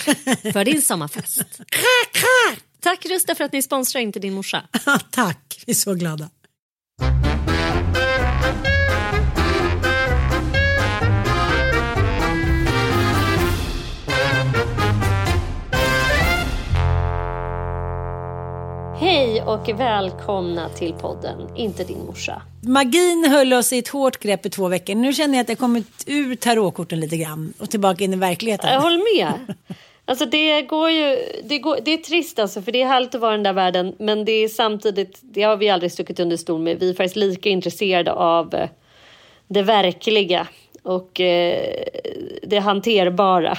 för din sommarfest. Tack Rusta för att ni sponsrar Inte din morsa. Tack, vi är så glada. Hej och välkomna till podden Inte din morsa. Magin höll oss i ett hårt grepp i två veckor. Nu känner jag att jag kommit ur tarotkorten lite grann och tillbaka in i verkligheten. Jag håller med. Alltså det går ju, det, går, det är trist alltså för det är härligt att vara i den där världen men det är samtidigt, det har vi aldrig stuckit under stol med, vi är faktiskt lika intresserade av eh, det verkliga och eh, det hanterbara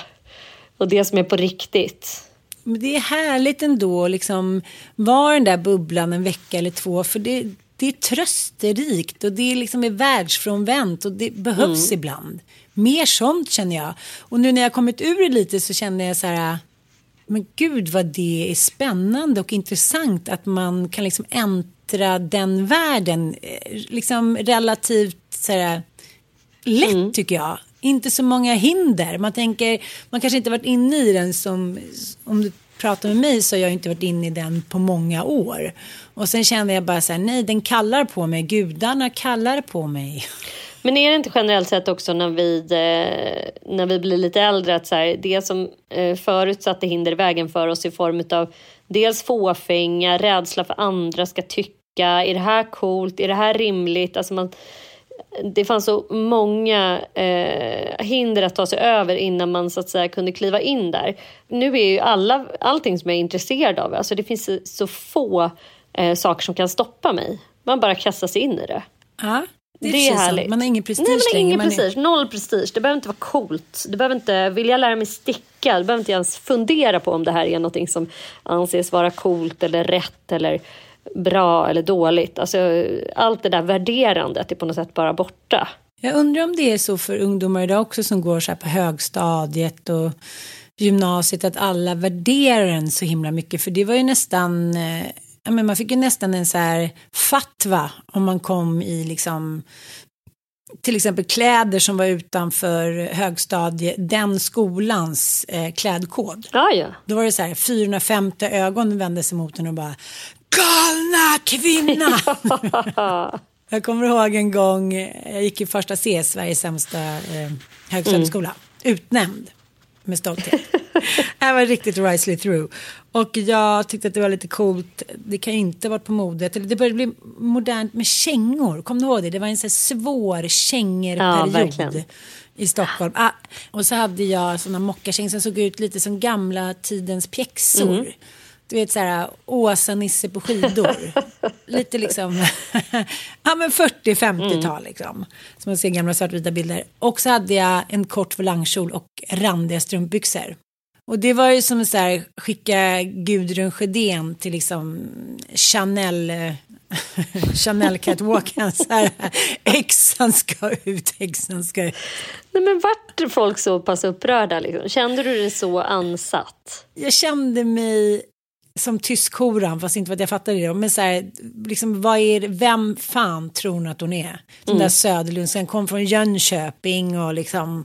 och det som är på riktigt. Men det är härligt ändå att liksom vara den där bubblan en vecka eller två. För det, det är trösterikt och det är liksom är världsfrånvänt och det behövs ibland. Mer sånt känner jag. Och nu när jag kommit ur det lite så känner jag så här. Men gud vad det är spännande och intressant att man kan liksom äntra den världen. eh, Liksom relativt så här, lätt tycker jag. Inte så många hinder. Man tänker, man kanske inte varit inne i den som, om du pratar med mig så har jag inte varit inne i den på många år. Och sen kände jag bara så här, nej den kallar på mig, gudarna kallar på mig. Men är det inte generellt sett också när vi, eh, när vi blir lite äldre att så här, det som eh, förut satte hinder i vägen för oss i form av dels fåfänga, rädsla för andra ska tycka, är det här coolt, är det här rimligt? Alltså man, det fanns så många eh, hinder att ta sig över innan man så att säga kunde kliva in där. Nu är ju alla, allting som jag är intresserad av, alltså det finns så, så få eh, saker som kan stoppa mig. Man bara kastar sig in i det. Ja, det är, Det är härligt. Man har ingen prestige Nej, men längre. ingen Man är- prestige. Noll prestige. Det behöver inte vara coolt. Det behöver inte, vill jag lära mig sticka, du behöver inte ens fundera på om det här är någonting som anses vara coolt eller rätt eller bra eller dåligt. Alltså, allt det där värderandet är på något sätt bara borta. Jag undrar om det är så för ungdomar idag också som går så på högstadiet och gymnasiet att alla värderar en så himla mycket. För det var ju nästan, eh, ja, men man fick ju nästan en så här fatwa om man kom i liksom till exempel kläder som var utanför högstadie, den skolans eh, klädkod. Ja, ja. Då var det så här 450 ögon vände sig mot en och bara galna kvinna. jag kommer ihåg en gång, jag gick i första C, Sveriges sämsta eh, högstadieskola, utnämnd. Med stolthet. det var riktigt risely through. Och jag tyckte att det var lite coolt. Det kan inte ha varit på modet. Det började bli modernt med kängor. Kom du ihåg det? Det var en så svår kängerperiod. Ja, i Stockholm. Ah, och så hade jag sådana mockakängor som såg ut lite som gamla tidens pjäxor. Mm. Du vet så här Åsa-Nisse på skidor. lite liksom, ja men 40-50-tal mm. liksom. Som man ser gamla svartvita bilder. Och så hade jag en kort volangkjol och randiga strumpbyxor. Och det var ju som så här skicka Gudrun Sjödén till liksom Chanel Chanel catwalken så här, häxan ska ut, häxan ska ut. Nej, men vart folk så pass upprörda? Liksom? Kände du dig så ansatt? Jag kände mig som tyskhoran, fast inte att jag fattade det. Men så här, liksom, vad är, vem fan tror hon att hon är? Den mm. där Söderlund, kom från Jönköping och liksom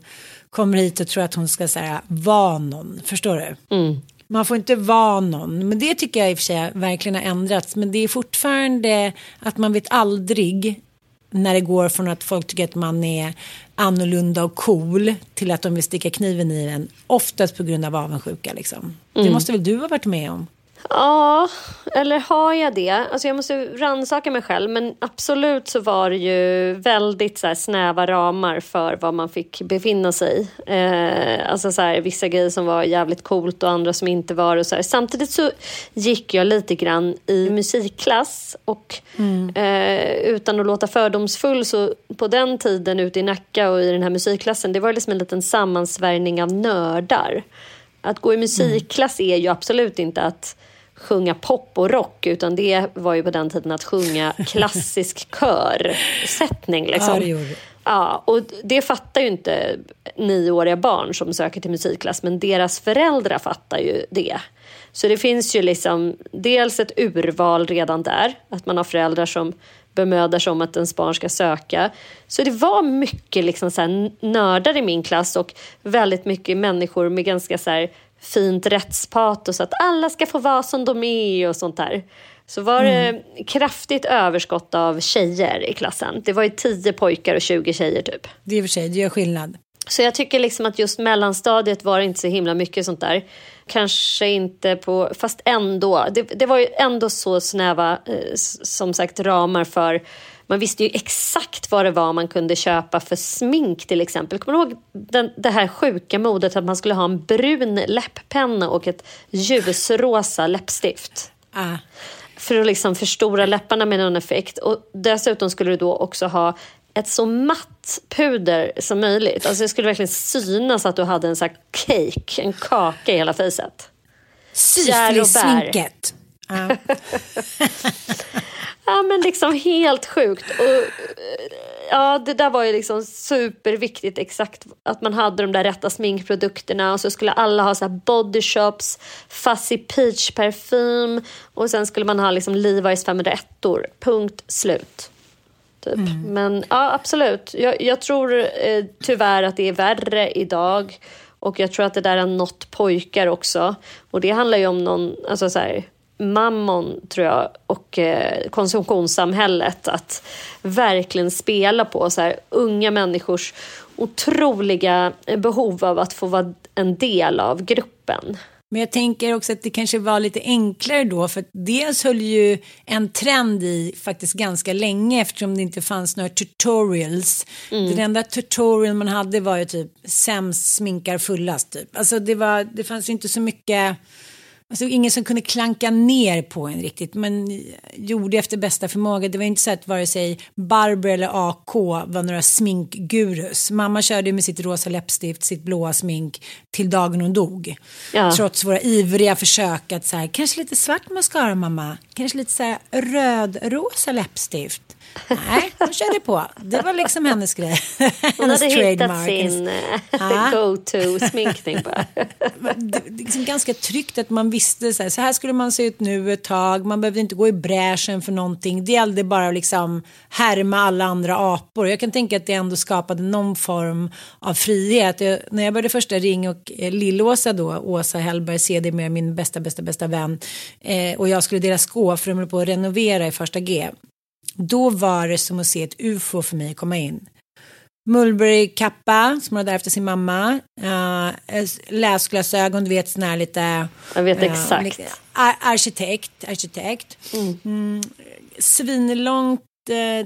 kommer hit och tror att hon ska så vara någon. Förstår du? Mm. Man får inte vara någon. Men det tycker jag i och för sig verkligen har ändrats. Men det är fortfarande att man vet aldrig när det går från att folk tycker att man är annorlunda och cool till att de vill sticka kniven i en. Oftast på grund av avundsjuka liksom. Mm. Det måste väl du ha varit med om? Ja, eller har jag det? Alltså jag måste rannsaka mig själv men absolut så var det ju väldigt så snäva ramar för vad man fick befinna sig i. Eh, alltså så här, vissa grejer som var jävligt coolt och andra som inte var och så här. Samtidigt så gick jag lite grann i musikklass och mm. eh, utan att låta fördomsfull så på den tiden ute i Nacka och i den här musikklassen det var liksom en liten sammansvärjning av nördar. Att gå i musikklass är ju absolut inte att sjunga pop och rock utan det var ju på den tiden att sjunga klassisk körsättning. Liksom. Ja, och det fattar ju inte nioåriga barn som söker till musikklass men deras föräldrar fattar ju det. Så det finns ju liksom dels ett urval redan där, att man har föräldrar som bemödar sig om att ens barn ska söka. Så det var mycket liksom så nördar i min klass och väldigt mycket människor med ganska så här fint rättspatos att alla ska få vara som de är och sånt där. Så var det mm. kraftigt överskott av tjejer i klassen. Det var ju 10 pojkar och 20 tjejer typ. Det är för sig, det gör skillnad. Så jag tycker liksom att just mellanstadiet var det inte så himla mycket sånt där. Kanske inte på, fast ändå. Det, det var ju ändå så snäva, eh, som sagt, ramar för man visste ju exakt vad det var man kunde köpa för smink till exempel. Kommer du ihåg den, det här sjuka modet att man skulle ha en brun läpppenna och ett ljusrosa läppstift? Ah. För att liksom förstora läpparna med någon effekt. Och dessutom skulle du då också ha ett så matt puder som möjligt. Alltså det skulle verkligen synas att du hade en sån cake, en kaka i hela fejset. Syflissminket. Ja men liksom helt sjukt. Och, ja det där var ju liksom superviktigt exakt att man hade de där rätta sminkprodukterna och så skulle alla ha så här body shops, Fuzzy Peach parfym och sen skulle man ha liksom Levi's 501 or Punkt slut. Typ. Mm. Men ja absolut. Jag, jag tror eh, tyvärr att det är värre idag. Och jag tror att det där har nått pojkar också. Och det handlar ju om någon, alltså så här, mammon, tror jag, och eh, konsumtionssamhället att verkligen spela på så här, unga människors otroliga behov av att få vara en del av gruppen. Men jag tänker också att det kanske var lite enklare då för att dels höll ju en trend i faktiskt ganska länge eftersom det inte fanns några tutorials. Mm. Den enda tutorial man hade var ju typ sämst sminkar fullast typ. Alltså det var, det fanns ju inte så mycket Alltså ingen som kunde klanka ner på en riktigt, men gjorde efter bästa förmåga. Det var inte så att vare sig Barbro eller AK var några sminkgurus. Mamma körde med sitt rosa läppstift, sitt blåa smink till dagen hon dog. Ja. Trots våra ivriga försök att så här, kanske lite svart mascara mamma, kanske lite så här röd-rosa läppstift. Nej, hon körde på. Det var liksom hennes grej. Hon hade hittat sin uh, go-to sminkning bara. det är liksom ganska tryggt att man visste så här, så här skulle man se ut nu ett tag. Man behövde inte gå i bräschen för någonting. Det gällde bara att liksom härma alla andra apor. Jag kan tänka att det ändå skapade någon form av frihet. Jag, när jag började första Ring och eh, Lillåsa då, Åsa Hellberg, CD med min bästa, bästa, bästa vän. Eh, och jag skulle dela skåp för de höll på att renovera i första G. Då var det som att se ett ufo för mig komma in. Mulberry-kappa som hon hade efter sin mamma. Uh, läsglasögon, du vet sådana här lite... Jag vet exakt. ar arkitekt. arkitekt. Mm. Mm, svinlångt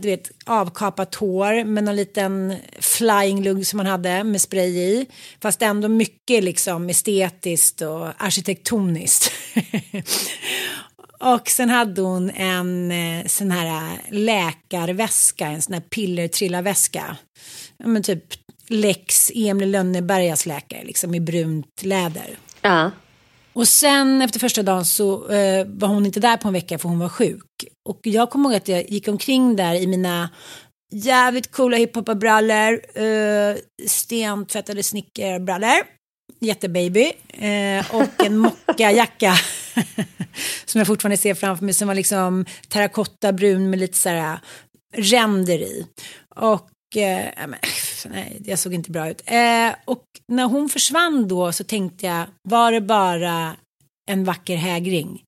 du vet, avkapat hår med någon liten flying lugg som man hade med spray i. Fast ändå mycket liksom estetiskt och arkitektoniskt. och sen hade hon en eh, sån här läkarväska, en sån här pillertrillarväska. Men typ Lex Emil Lönnebergas läkare, liksom i brunt läder. Ja. Och sen efter första dagen så eh, var hon inte där på en vecka för hon var sjuk. Och jag kommer ihåg att jag gick omkring där i mina jävligt coola hiphopparbrallor, eh, stentvättade snickerbrallor, jättebaby eh, och en mockajacka som jag fortfarande ser framför mig som var liksom terrakottabrun med lite så här äh, ränder i. Och eh, nej, jag såg inte bra ut. Eh, och när hon försvann då så tänkte jag, var det bara en vacker hägring?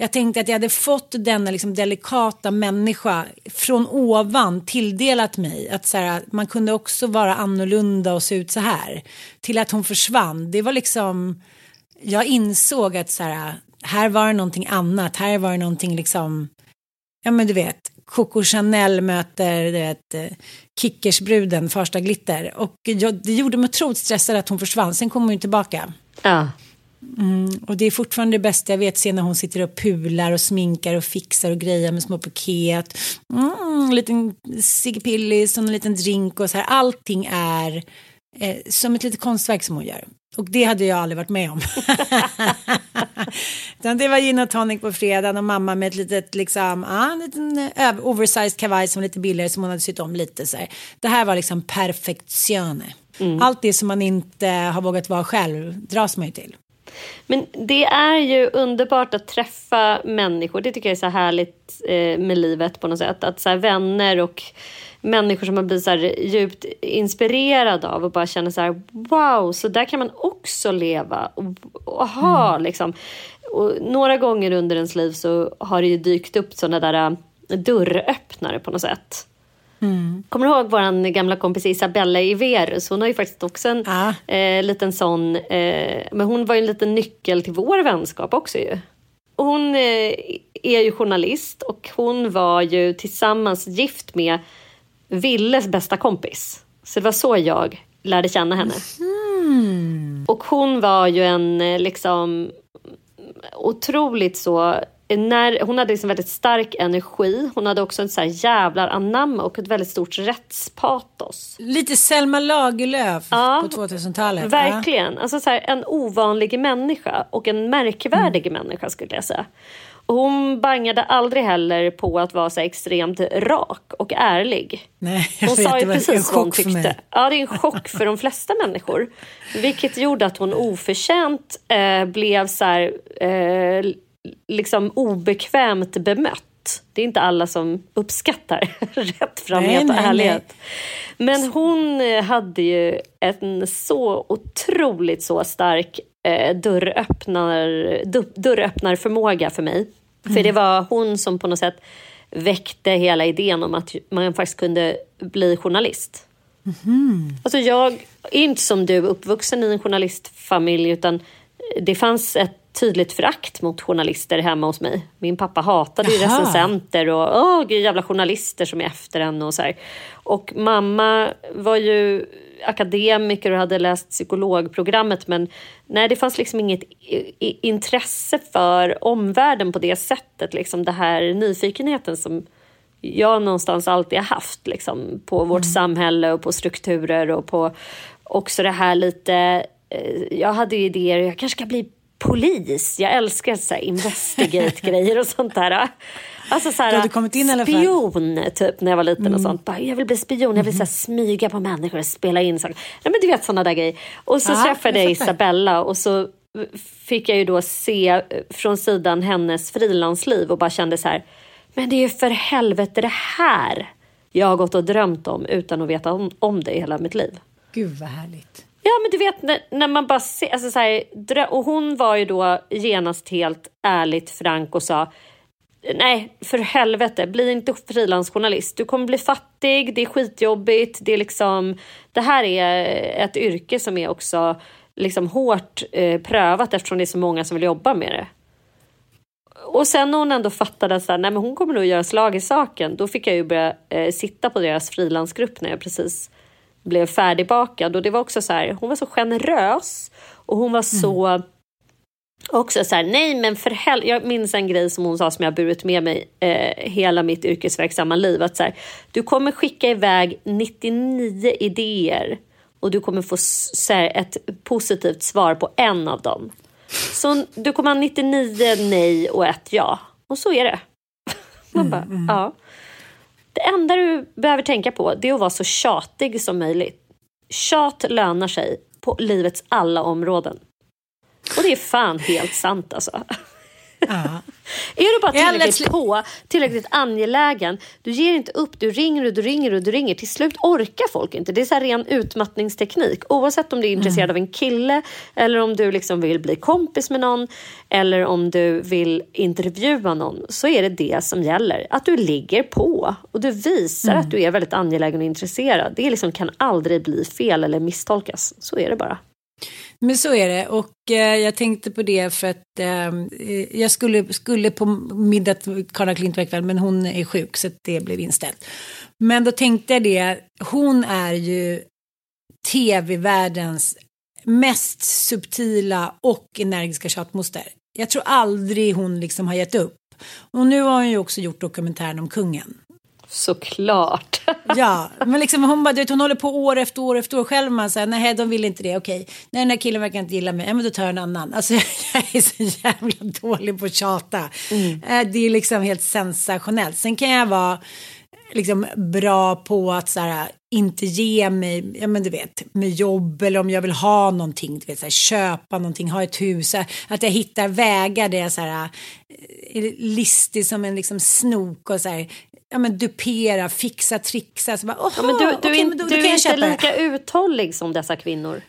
Jag tänkte att jag hade fått denna liksom delikata människa från ovan tilldelat mig. Att så här, man kunde också vara annorlunda och se ut så här. Till att hon försvann. Det var liksom, jag insåg att så här, här var det någonting annat. Här var det någonting liksom, ja men du vet, Coco Chanel möter du vet, eh, Kickersbruden, Farsta Glitter. Och jag, det gjorde mig otroligt stressad att hon försvann. Sen kom hon ju tillbaka. Ja. Mm, och det är fortfarande det bästa jag vet, se när hon sitter och pular och sminkar och fixar och grejer med små paket. Mm, en liten Sigge Pillis och en liten drink och så här. Allting är eh, som ett litet konstverk som hon gör. Och det hade jag aldrig varit med om. det var gin och tonic på fredagen och mamma med ett litet liksom, ah, en liten uh, oversized kavaj som var lite billigare som hon hade sytt om lite så här. Det här var liksom perfektione. Mm. Allt det som man inte har vågat vara själv dras man ju till. Men det är ju underbart att träffa människor. Det tycker jag är så härligt eh, med livet på något sätt. Att så här, vänner och människor som man blir så djupt inspirerad av och bara känner så här wow, så där kan man också leva och, och ha mm. liksom. Och några gånger under ens liv så har det ju dykt upp sådana där äh, dörröppnare på något sätt. Mm. Kommer du ihåg vår gamla kompis Isabella Iverus? Hon har ju faktiskt också en ah. eh, liten sån, eh, men hon var ju en liten nyckel till vår vänskap också ju. Hon eh, är ju journalist och hon var ju tillsammans gift med Villes bästa kompis. Så det var så jag lärde känna henne. Mm. Och hon var ju en eh, liksom otroligt så när, hon hade liksom väldigt stark energi. Hon hade också en så här jävlar anamma och ett väldigt stort rättspatos. Lite Selma Lagerlöf ja, på 2000-talet. Verkligen. Ja. Alltså så här, en ovanlig människa och en märkvärdig mm. människa skulle jag säga. Hon bangade aldrig heller på att vara så extremt rak och ärlig. Nej, jag hon sa ju precis vad hon tyckte. Ja, det är en chock för de flesta människor. Vilket gjorde att hon oförtjänt eh, blev så här, eh, liksom obekvämt bemött. Det är inte alla som uppskattar rättframhet och ärlighet. Men hon hade ju en så otroligt så stark eh, dörröppnar, dörröppnarförmåga för mig. Mm. För det var hon som på något sätt väckte hela idén om att man faktiskt kunde bli journalist. Mm. Alltså jag är inte som du uppvuxen i en journalistfamilj utan det fanns ett tydligt förakt mot journalister hemma hos mig. Min pappa hatade ju recensenter och åh, gud, jävla journalister som är efter en och så här. Och mamma var ju akademiker och hade läst psykologprogrammet men nej, det fanns liksom inget intresse för omvärlden på det sättet. Liksom det här nyfikenheten som jag någonstans alltid har haft liksom, på vårt mm. samhälle och på strukturer och på också det här lite eh, jag hade ju idéer, jag kanske ska bli polis. Jag älskar så investigate-grejer och sånt där. Alltså så här, spion typ när jag var liten mm. och sånt. Bara, jag vill bli spion, jag vill så här, smyga på människor och spela in saker. Nej, men du vet sådana där grejer. Och så ah, träffade jag Isabella och så fick jag ju då se från sidan hennes frilansliv och bara kände så här, men det är ju för helvete det här jag har gått och drömt om utan att veta om, om det i hela mitt liv. Gud vad härligt. Ja, men du vet när, när man bara ser, alltså så här, och hon var ju då genast helt ärligt frank och sa nej, för helvete, bli inte frilansjournalist. Du kommer bli fattig, det är skitjobbigt, det är liksom, det här är ett yrke som är också liksom hårt eh, prövat eftersom det är så många som vill jobba med det. Och sen när hon ändå fattade att nej, men hon kommer nog göra slag i saken, då fick jag ju börja eh, sitta på deras frilansgrupp när jag precis blev färdigbakad. Och det var också så här, hon var så generös och hon var så mm också så här, nej men för helvete, jag minns en grej som hon sa som jag burit med mig eh, hela mitt yrkesverksamma liv. Att så här, du kommer skicka iväg 99 idéer och du kommer få så här, ett positivt svar på en av dem. Så du kommer ha 99 nej och ett ja. Och så är det. Man bara, mm, mm. ja. Det enda du behöver tänka på det är att vara så tjatig som möjligt. Tjat lönar sig på livets alla områden. Och det är fan helt sant alltså. Ja. är du bara tillräckligt på, tillräckligt angelägen, du ger inte upp, du ringer och du ringer och du ringer. Till slut orkar folk inte. Det är så här ren utmattningsteknik. Oavsett om du är intresserad mm. av en kille eller om du liksom vill bli kompis med någon eller om du vill intervjua någon så är det det som gäller. Att du ligger på och du visar mm. att du är väldigt angelägen och intresserad. Det liksom kan aldrig bli fel eller misstolkas. Så är det bara. Men så är det och eh, jag tänkte på det för att ehm, eh, jag skulle, skulle på middag till Karla Klint ikväll men hon är sjuk så det blev inställt. Men då tänkte jag det, hon är ju tv-världens mest subtila och energiska tjatmoster. Jag tror aldrig hon liksom har gett upp. Och nu har hon ju också gjort dokumentären om kungen. Såklart. ja, men liksom hon bara, du vet, hon håller på år efter år efter år själv. Man säger, nej, de vill inte det, okej. Nej, den här killen verkar inte gilla mig, ja, men då tar jag en annan. Alltså, jag är så jävla dålig på att tjata. Mm. Eh, det är liksom helt sensationellt. Sen kan jag vara liksom bra på att så här, inte ge mig, ja men du vet, med jobb eller om jag vill ha någonting, du vet, så här, köpa någonting, ha ett hus, att jag hittar vägar där jag så här, är listig som en liksom snok och så här, ja, men dupera, fixa, trixa. Så bara, ja, men du, du, okay, in, då, du är inte lika uthållig som dessa kvinnor.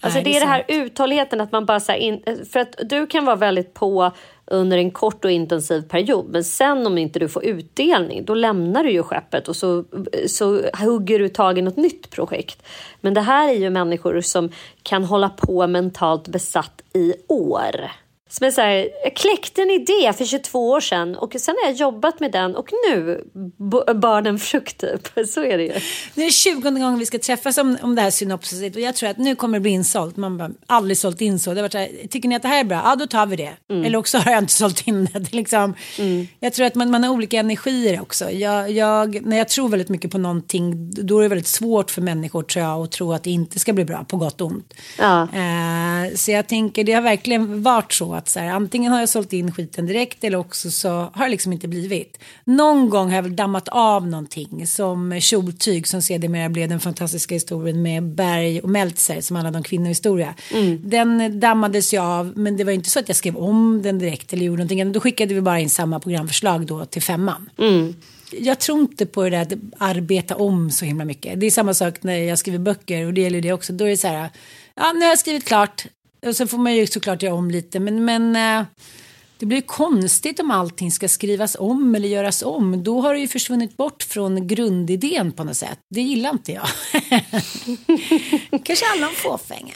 Alltså Nej, det är det, är det här uthålligheten att man bara så in, för att du kan vara väldigt på under en kort och intensiv period men sen om inte du får utdelning då lämnar du ju skeppet och så, så hugger du tag i något nytt projekt. Men det här är ju människor som kan hålla på mentalt besatt i år. Som är så här, jag kläckte en idé för 22 år sedan och sen har jag jobbat med den och nu bar den frukt. Typ. Så är det ju. Det är 20 gången vi ska träffas om, om det här synopsiset och jag tror att nu kommer det bli insålt. Man har aldrig sålt in så. Det var så här, tycker ni att det här är bra? Ja, då tar vi det. Mm. Eller också har jag inte sålt in det. det liksom, mm. Jag tror att man, man har olika energier också. Jag, jag, när jag tror väldigt mycket på någonting då är det väldigt svårt för människor tror jag att tro att det inte ska bli bra på gott och ont. Ja. Eh, så jag tänker det har verkligen varit så att så här, antingen har jag sålt in skiten direkt eller också så har det liksom inte blivit. Någon gång har jag väl dammat av någonting som kjoltyg som sedermera blev den fantastiska historien med Berg och Meltzer som handlade om kvinnohistoria. Mm. Den dammades jag av men det var inte så att jag skrev om den direkt eller gjorde någonting. Då skickade vi bara in samma programförslag då till femman. Mm jag tror inte på det där att arbeta om så himla mycket. Det är samma sak när jag skriver böcker och det gäller det också. Då är det så här, ja nu har jag skrivit klart, och sen får man ju såklart göra om lite. Men, men eh, det blir konstigt om allting ska skrivas om eller göras om. Då har det ju försvunnit bort från grundidén på något sätt. Det gillar inte jag. Kanske alla en fåfänga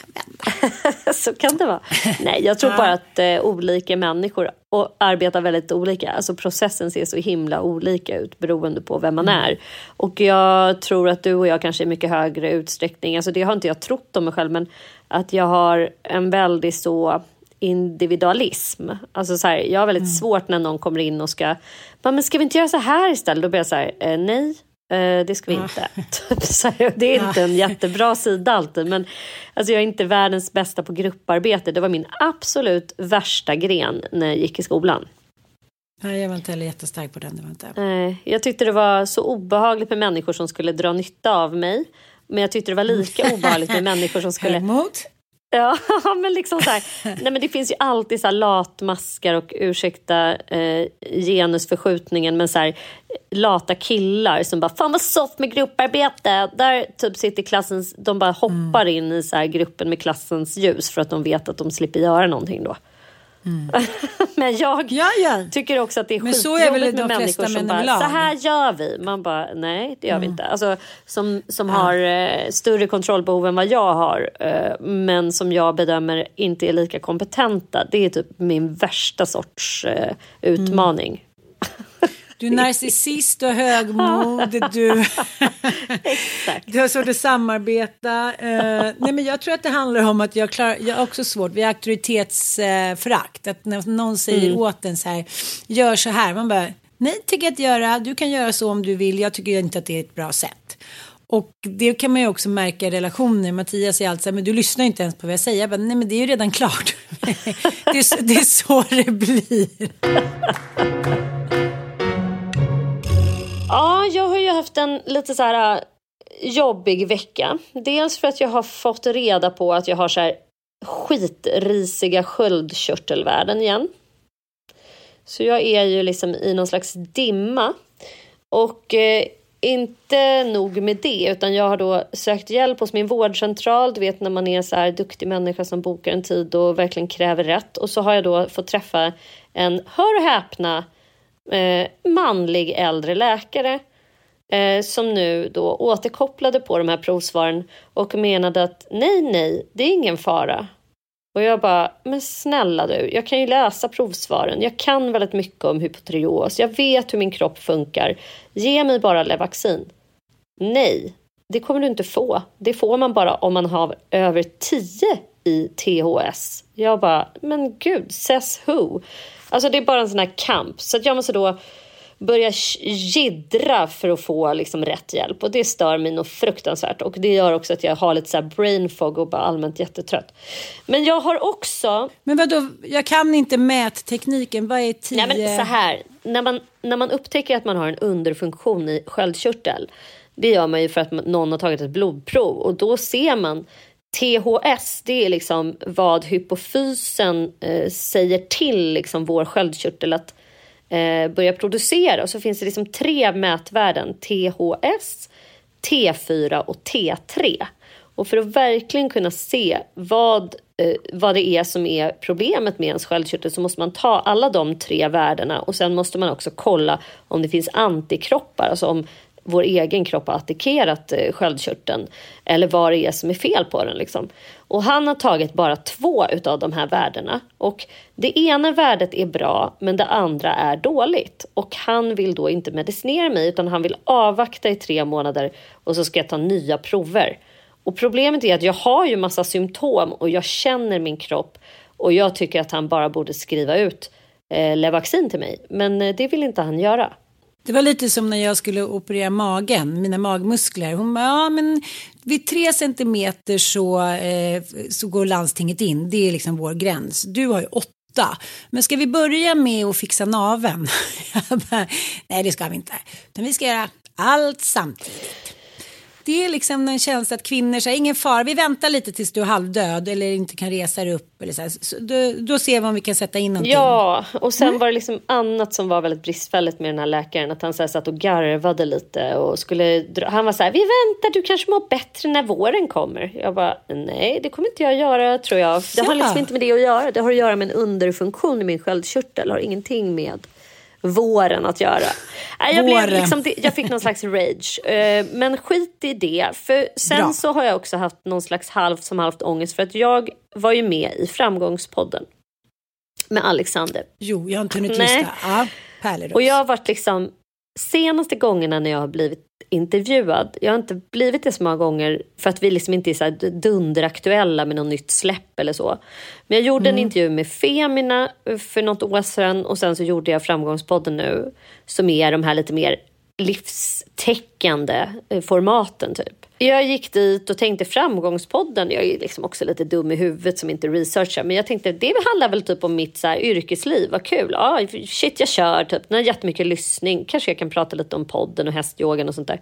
Så kan det vara. Nej, jag tror bara att eh, olika människor och arbetar väldigt olika. Alltså processen ser så himla olika ut beroende på vem man mm. är. Och jag tror att du och jag kanske i mycket högre utsträckning, alltså det har inte jag trott om mig själv, men att jag har en väldigt så individualism. Alltså så här, jag har väldigt mm. svårt när någon kommer in och ska, men ska vi inte göra så här istället? Då blir jag så här, eh, nej, eh, det ska vi ja. inte. Typ det är inte en jättebra sida alltid, men alltså jag är inte världens bästa på grupparbete. Det var min absolut värsta gren när jag gick i skolan. Nej, jag var inte heller jättestark på den. Det var inte. Nej, jag tyckte det var så obehagligt med människor som skulle dra nytta av mig. Men jag tyckte det var lika obehagligt med människor som skulle... Mot? Ja, men liksom så här, nej men det finns ju alltid så latmaskar och ursäkta eh, genusförskjutningen men så här, lata killar som bara fan vad soft med grupparbete. Där typ sitter klassens, de bara hoppar mm. in i så gruppen med klassens ljus för att de vet att de slipper göra någonting då. Men jag Ja, ja. tycker också att det är skitjobbigt med människor som bara, överlag. så här gör vi. Man bara, nej det gör Mm. vi inte. Alltså, som som har eh, större kontrollbehov än vad jag har, eh, men som jag bedömer inte är lika kompetenta. Det är typ min värsta sorts eh, utmaning. Du är narcissist och högmod. Du, du har svårt att samarbeta. Eh, nej, men jag tror att det handlar om att jag, klar, jag har också svårt. Vi har auktoritetsförakt. att när någon säger åt en så här, gör så här. Man bara, nej tycker jag inte göra. Du kan göra så om du vill. Jag tycker inte att det är ett bra sätt. Och det kan man ju också märka i relationer. Mattias säger alltid så här, men du lyssnar inte ens på vad jag säger. Jag bara, nej men det är ju redan klart. det, är, det är så det blir. Ja, jag har ju haft en lite så här äh, jobbig vecka. Dels för att jag har fått reda på att jag har så här skitrisiga sköldkörtelvärden igen. Så jag är ju liksom i någon slags dimma. Och eh, inte nog med det, utan jag har då sökt hjälp hos min vårdcentral. Du vet när man är så här duktig människa som bokar en tid och verkligen kräver rätt. Och så har jag då fått träffa en, hör och häpna, eh, manlig äldre läkare eh, som nu då återkopplade på de här provsvaren och menade att nej, nej, det är ingen fara. Och jag bara, men snälla du, jag kan ju läsa provsvaren. Jag kan väldigt mycket om hypotyreos. Jag vet hur min kropp funkar. Ge mig bara Levaxin. Nej, det kommer du inte få. Det får man bara om man har över 10 i THS. Jag bara, men gud, says who? Alltså det är bara en sån här kamp. Så att jag måste då börja jiddra för att få liksom rätt hjälp. Och det stör mig nog fruktansvärt. Och det gör också att jag har lite så här brain fog och bara allmänt jättetrött. Men jag har också Men vadå, jag kan inte mättekniken. Vad är tio? Nej, men så här. När man, när man upptäcker att man har en underfunktion i sköldkörtel. Det gör man ju för att någon har tagit ett blodprov och då ser man THS, det är liksom vad hypofysen eh, säger till liksom vår sköldkörtel att eh, börja producera. Och så finns det liksom tre mätvärden. THS, T4 och T3. Och för att verkligen kunna se vad, eh, vad det är som är problemet med ens sköldkörtel så måste man ta alla de tre värdena och sen måste man också kolla om det finns antikroppar, alltså om vår egen kropp har attackerat eh, sköldkörteln eller vad det är som är fel på den. Liksom. Och han har tagit bara två av de här värdena och det ena värdet är bra men det andra är dåligt och han vill då inte medicinera mig utan han vill avvakta i tre månader och så ska jag ta nya prover. Och problemet är att jag har ju massa symptom och jag känner min kropp och jag tycker att han bara borde skriva ut eh, Levaxin till mig. Men eh, det vill inte han göra. Det var lite som när jag skulle operera magen, mina magmuskler. Hon bara, ja men vid tre centimeter så, eh, så går landstinget in. Det är liksom vår gräns. Du har ju åtta. Men ska vi börja med att fixa naven? Nej, det ska vi inte. Utan vi ska göra allt samtidigt. Det är liksom en känsla att kvinnor säger ingen fara, vi väntar lite tills du är halvdöd eller inte kan resa dig upp. Eller så. Så då, då ser vi om vi kan sätta in någonting. Ja, och sen var det liksom annat som var väldigt bristfälligt med den här läkaren. Att han så här satt och garvade lite och skulle. Han var så här, vi väntar, du kanske mår bättre när våren kommer. Jag bara, nej det kommer inte jag göra tror jag. Det har liksom inte med det att göra. Det har att göra med en underfunktion i min sköldkörtel. Har ingenting med våren att göra. Nej, Jag, blev liksom, jag fick någon slags rage. Eh, Men skit i det. För sen Bra. så har jag också haft någon slags halvt som halvt ångest. För att jag var ju med i Framgångspodden. Med Alexander. Jo, jag har inte hunnit lyssna. Ja. Och jag har varit liksom senaste gångerna när jag har blivit intervjuad. Jag har inte blivit det så många gånger för att vi liksom inte är så dunderaktuella med något nytt släpp eller så. Men jag gjorde en intervju med Femina för något år sedan och sen så gjorde jag Framgångspodden nu som är de här lite mer livstäckande eh, formaten typ. Jag gick dit och tänkte framgångspodden, jag är liksom också lite dum i huvudet som inte researchar, men jag tänkte det handlar väl typ om mitt så här, yrkesliv, vad kul, ja, shit jag kör typ, den har jättemycket lyssning, kanske jag kan prata lite om podden och hästyogan och sånt där.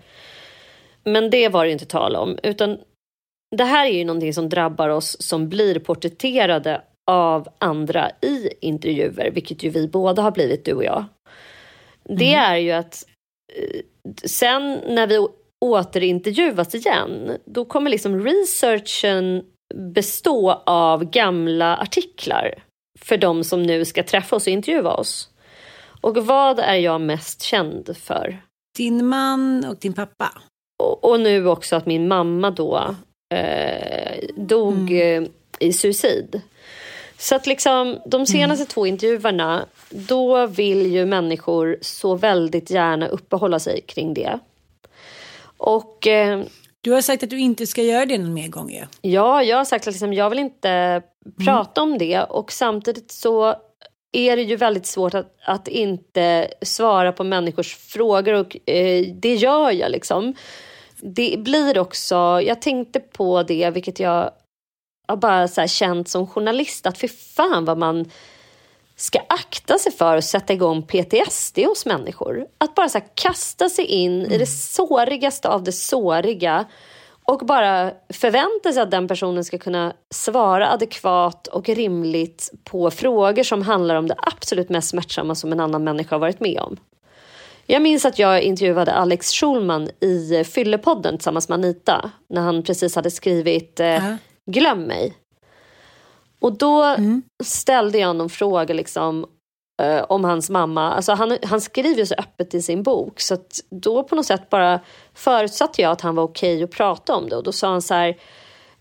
Men det var det ju inte tal om, utan det här är ju någonting som drabbar oss som blir porträtterade av andra i intervjuer, vilket ju vi båda har blivit, du och jag. Det är ju att eh, sen när vi återintervjuas igen, då kommer liksom researchen bestå av gamla artiklar för de som nu ska träffa oss och intervjua oss. Och vad är jag mest känd för? Din man och din pappa. Och, och nu också att min mamma då eh, dog mm. Eh, i suicid. Så att liksom de senaste mm. två intervjuerna, då vill ju människor så väldigt gärna uppehålla sig kring det. Och... Eh, du har sagt att du inte ska göra det någon mer gång ju. Ja, jag har sagt att liksom, jag vill inte mm. prata om det och samtidigt så är det ju väldigt svårt att, att inte svara på människors frågor och eh, det gör jag liksom. Det blir också, jag tänkte på det, vilket jag har bara så känt som journalist, att för fan vad man ska akta sig för att sätta igång PTSD hos människor. Att bara så kasta sig in mm. i det mm. sårigaste av det såriga och bara förvänta sig att den personen ska kunna svara adekvat och rimligt på frågor som handlar om det absolut mest smärtsamma som en annan människa har varit med om. Jag minns att jag intervjuade Alex Schulman i Fyllepodden tillsammans med Anita när han precis hade skrivit eh, Glöm mig. Och då mm. ställde jag någon fråga liksom, eh, om hans mamma. Alltså han, han skriver så öppet i sin bok så då på något sätt bara förutsatte jag att han var okej okay att prata om det och då sa han så här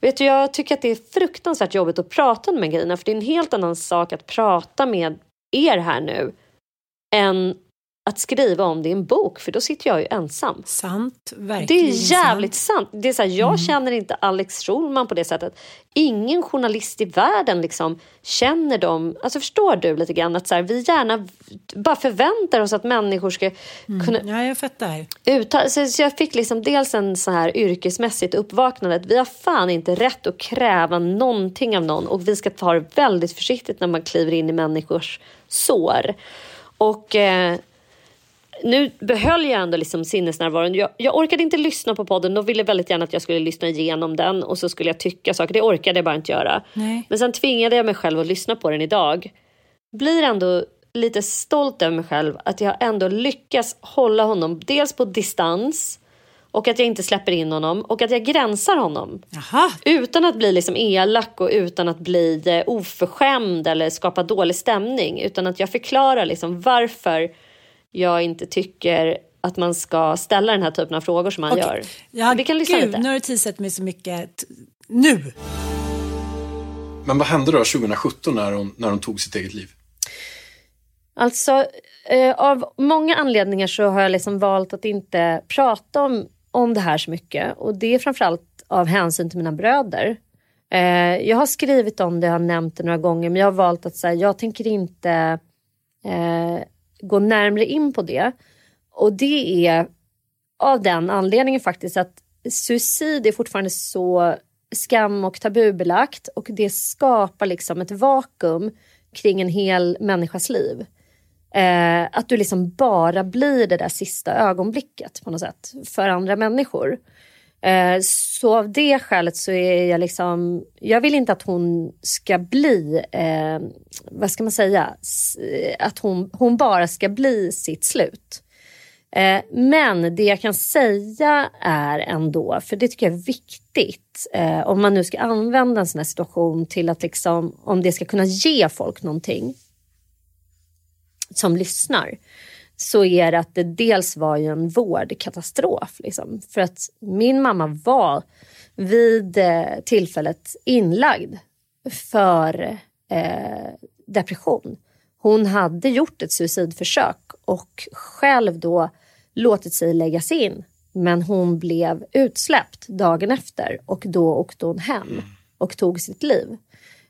Vet du, jag tycker att det är fruktansvärt jobbigt att prata med grejerna för det är en helt annan sak att prata med er här nu än att skriva om det i en bok för då sitter jag ju ensam. Sant, verkligen Det är jävligt sant. sant. Det är så här, jag mm. känner inte Alex Schulman på det sättet. Ingen journalist i världen liksom känner dem. Alltså förstår du lite grann att så här, vi gärna bara förväntar oss att människor ska mm. kunna Ja, jag fattar. Uttala, så jag fick liksom dels en så här yrkesmässigt uppvaknande att vi har fan inte rätt att kräva någonting av någon och vi ska ta det väldigt försiktigt när man kliver in i människors sår. Och eh, nu behöll jag ändå liksom sinnesnärvaron. Jag, jag, orkade inte lyssna på podden. De ville väldigt gärna att jag skulle lyssna igenom den och så skulle jag tycka saker. Det orkade jag bara inte göra. Nej. Men sen tvingade jag mig själv att lyssna på den idag. Blir ändå lite stolt över mig själv att jag ändå lyckas hålla honom dels på distans och att jag inte släpper in honom och att jag gränsar honom. Aha. Utan att bli liksom elak och utan att bli eh, oförskämd eller skapa dålig stämning. Utan att jag förklarar liksom varför jag inte tycker att man ska ställa den här typen av frågor som han okay. gör. Ja, Vi kan lyssna gud, lite. nu har du teasat mig så mycket. Nu! Men vad hände då 2017 när hon, när hon tog sitt eget liv? Alltså, eh, av många anledningar så har jag liksom valt att inte prata om, om det här så mycket. Och det är framförallt av hänsyn till mina bröder. Eh, jag har skrivit om det, jag har nämnt det några gånger, men jag har valt att säga jag tänker inte eh, gå närmre in på det. Och det är av den anledningen faktiskt att suicid är fortfarande så skam och tabubelagt och det skapar liksom ett vakuum kring en hel människas liv. Eh, att du liksom bara blir det där sista ögonblicket på något sätt för andra människor. Eh, så av det skälet så är jag liksom, jag vill inte att hon ska bli, eh, vad ska man säga, eh, att hon, hon bara ska bli sitt slut. Eh, men det jag kan säga är ändå, för det tycker jag är viktigt, eh, om man nu ska använda en sån här situation till att liksom, om det ska kunna ge folk någonting som lyssnar, så är det att det dels var ju en vårdkatastrof. Liksom. För att min mamma var vid eh, tillfället inlagd för eh, depression. Hon hade gjort ett suicidförsök och själv då låtit sig läggas in. Men hon blev utsläppt dagen efter och då åkte hon hem och tog sitt liv.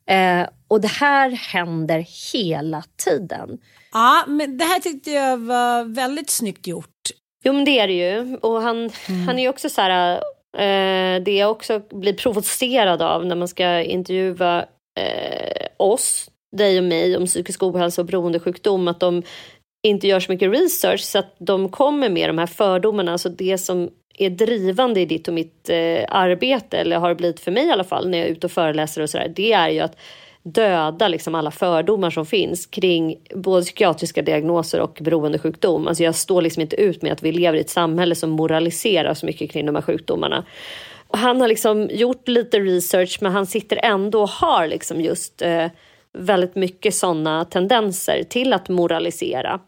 Eh, och det här händer hela tiden. Ja, men det här tyckte jag var väldigt snyggt gjort. Jo, men det är det ju. Och han, mm. han är ju också så här... Eh, det jag också blir provocerad av när man ska intervjua eh, oss, dig och mig, om psykisk ohälsa och beroendesjukdom, att de inte gör så mycket research så att de kommer med de här fördomarna, alltså det som är drivande i ditt och mitt eh, arbete, eller har blivit för mig i alla fall när jag är ute och föreläser och sådär, det är ju att döda liksom alla fördomar som finns kring både psykiatriska diagnoser och beroendesjukdom. Alltså jag står liksom inte ut med att vi lever i ett samhälle som moraliserar så mycket kring de här sjukdomarna. Han har liksom gjort lite research men han sitter ändå och har liksom just eh, väldigt mycket sådana tendenser till att moralisera.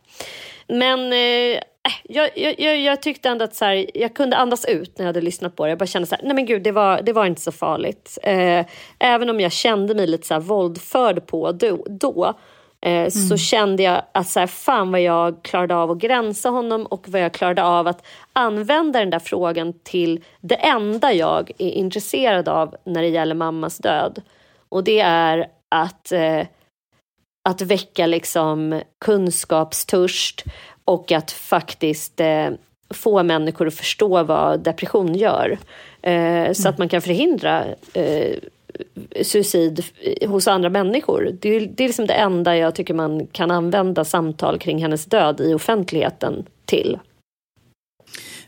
Men eh, jag, jag, jag, tyckte ändå att så här, jag kunde andas ut när jag hade lyssnat på det. Jag bara kände så här, nej men gud, det var, det var inte så farligt. Eh, även om jag kände mig lite så här våldförd på då, då eh, mm. så kände jag att så här, fan vad jag klarade av att gränsa honom och vad jag klarade av att använda den där frågan till det enda jag är intresserad av när det gäller mammas död. Och det är att, eh, att väcka liksom kunskapstörst och att faktiskt eh, få människor att förstå vad depression gör. Eh, så att man kan förhindra eh, suicid hos andra människor. Det är, det är liksom det enda jag tycker man kan använda samtal kring hennes död i offentligheten till.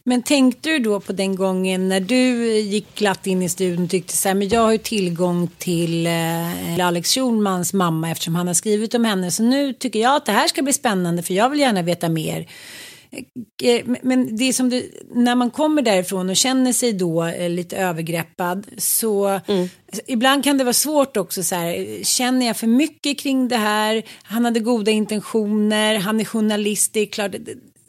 Men tänkte du då på den gången när du gick glatt in i studion och tyckte så här, men jag har ju tillgång till eh, Alex Schulmans mamma eftersom han har skrivit om henne. Så nu tycker jag att det här ska bli spännande för jag vill gärna veta mer. Eh, men det är som du, när man kommer därifrån och känner sig då eh, lite övergreppad så mm. ibland kan det vara svårt också så här, känner jag för mycket kring det här, han hade goda intentioner, han är journalist, det är klart,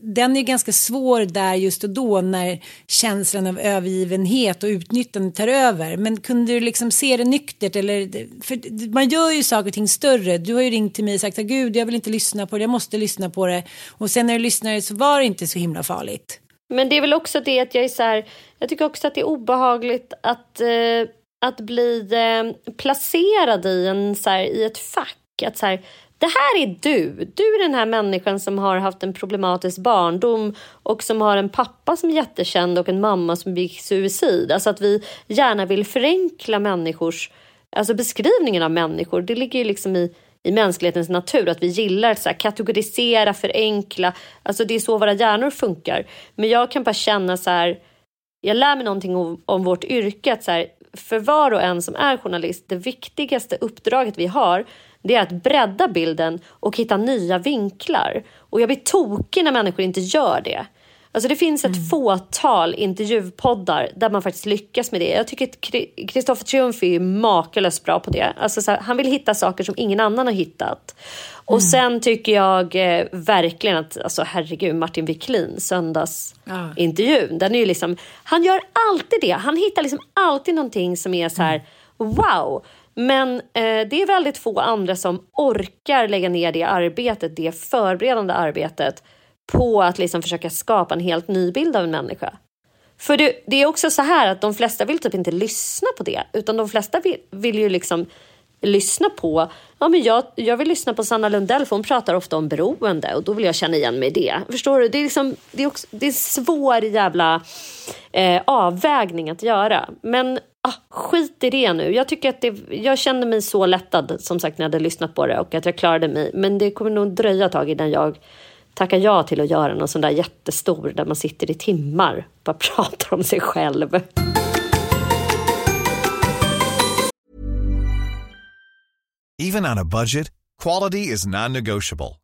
den är ganska svår där just och då när känslan av övergivenhet och utnyttjande tar över. Men kunde du liksom se det nyktert eller, för man gör ju saker och ting större. Du har ju ringt till mig och sagt att gud jag vill inte lyssna på det, jag måste lyssna på det. Och sen när du lyssnade så var det inte så himla farligt. Men det är väl också det att jag är så här, jag tycker också att det är obehagligt att, eh, att bli eh, placerad i, en, så här, i ett fack. Att så här, det här är du. Du är den här människan som har haft en problematisk barndom och som har en pappa som är jättekänd och en mamma som begick suicid. Alltså att vi gärna vill förenkla människors, alltså beskrivningen av människor. Det ligger ju liksom i, i mänsklighetens natur att vi gillar att så här, kategorisera, förenkla. Alltså det är så våra hjärnor funkar. Men jag kan bara känna så här, jag lär mig någonting om, om vårt yrke. Att så här, för var och en som är journalist, det viktigaste uppdraget vi har det är att bredda bilden och hitta nya vinklar. Och jag blir tokig när människor inte gör det. Alltså det finns ett mm. fåtal intervjupoddar där man faktiskt lyckas med det. Jag tycker att Kristoffer Triumf är makalöst bra på det. Alltså här, han vill hitta saker som ingen annan har hittat. Och mm. sen tycker jag eh, verkligen att, alltså herregud, Martin Wiklin, söndagsintervjun, ja. den är ju liksom, han gör alltid det. Han hittar liksom alltid någonting som är så här, mm. wow. Men eh, det är väldigt få andra som orkar lägga ner det arbetet, det förberedande arbetet på att liksom försöka skapa en helt ny bild av en människa. För det, det, är också så här att de flesta vill typ inte lyssna på det, utan de flesta vill, vill ju liksom lyssna på, ja men jag, jag vill lyssna på Sanna Lundell för hon pratar ofta om beroende och då vill jag känna igen mig i det. Förstår du? Det är, liksom, det är, också, det är svår jävla eh, avvägning att göra. Men ah, skit i det nu. Jag, tycker att det, jag kände mig så lättad som sagt när jag hade lyssnat på det och att jag klarade mig. Men det kommer nog dröja ett tag innan jag tackar ja till att göra någon sån där jättestor där man sitter i timmar och bara pratar om sig själv. Even on a budget, quality is non-negotiable.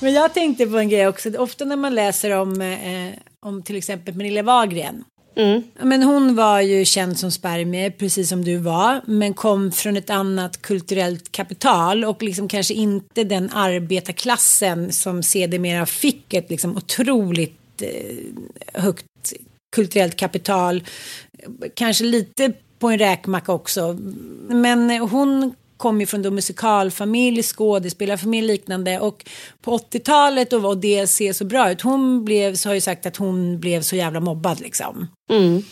Men jag tänkte på en grej också. Ofta när man läser om, eh, om till exempel Pernilla Wahlgren. Mm. Men hon var ju känd som spermier, precis som du var, men kom från ett annat kulturellt kapital och liksom kanske inte den arbetarklassen som sedermera fick ett liksom otroligt eh, högt kulturellt kapital. Kanske lite på en räkmacka också. Men hon kom ju från då musikalfamilj, skådespelarfamilj liknande och på 80-talet då var det ser så bra ut. Hon blev, så har ju sagt att hon blev så jävla mobbad liksom. Mm.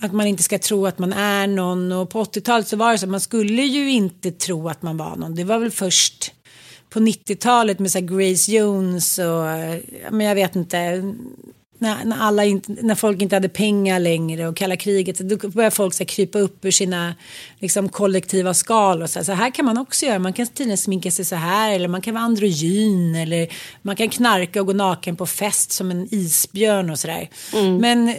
Att man inte ska tro att man är någon och på 80-talet så var det så att man skulle ju inte tro att man var någon. Det var väl först på 90-talet med så Grace Jones och men jag vet inte när, när, alla inte, när folk inte hade pengar längre och kalla kriget, då började folk så här, krypa upp ur sina liksom, kollektiva skal och så här, så här kan man också göra, man kan tydligen sminka sig så här eller man kan vara androgyn eller man kan knarka och gå naken på fest som en isbjörn och sådär. Mm. Men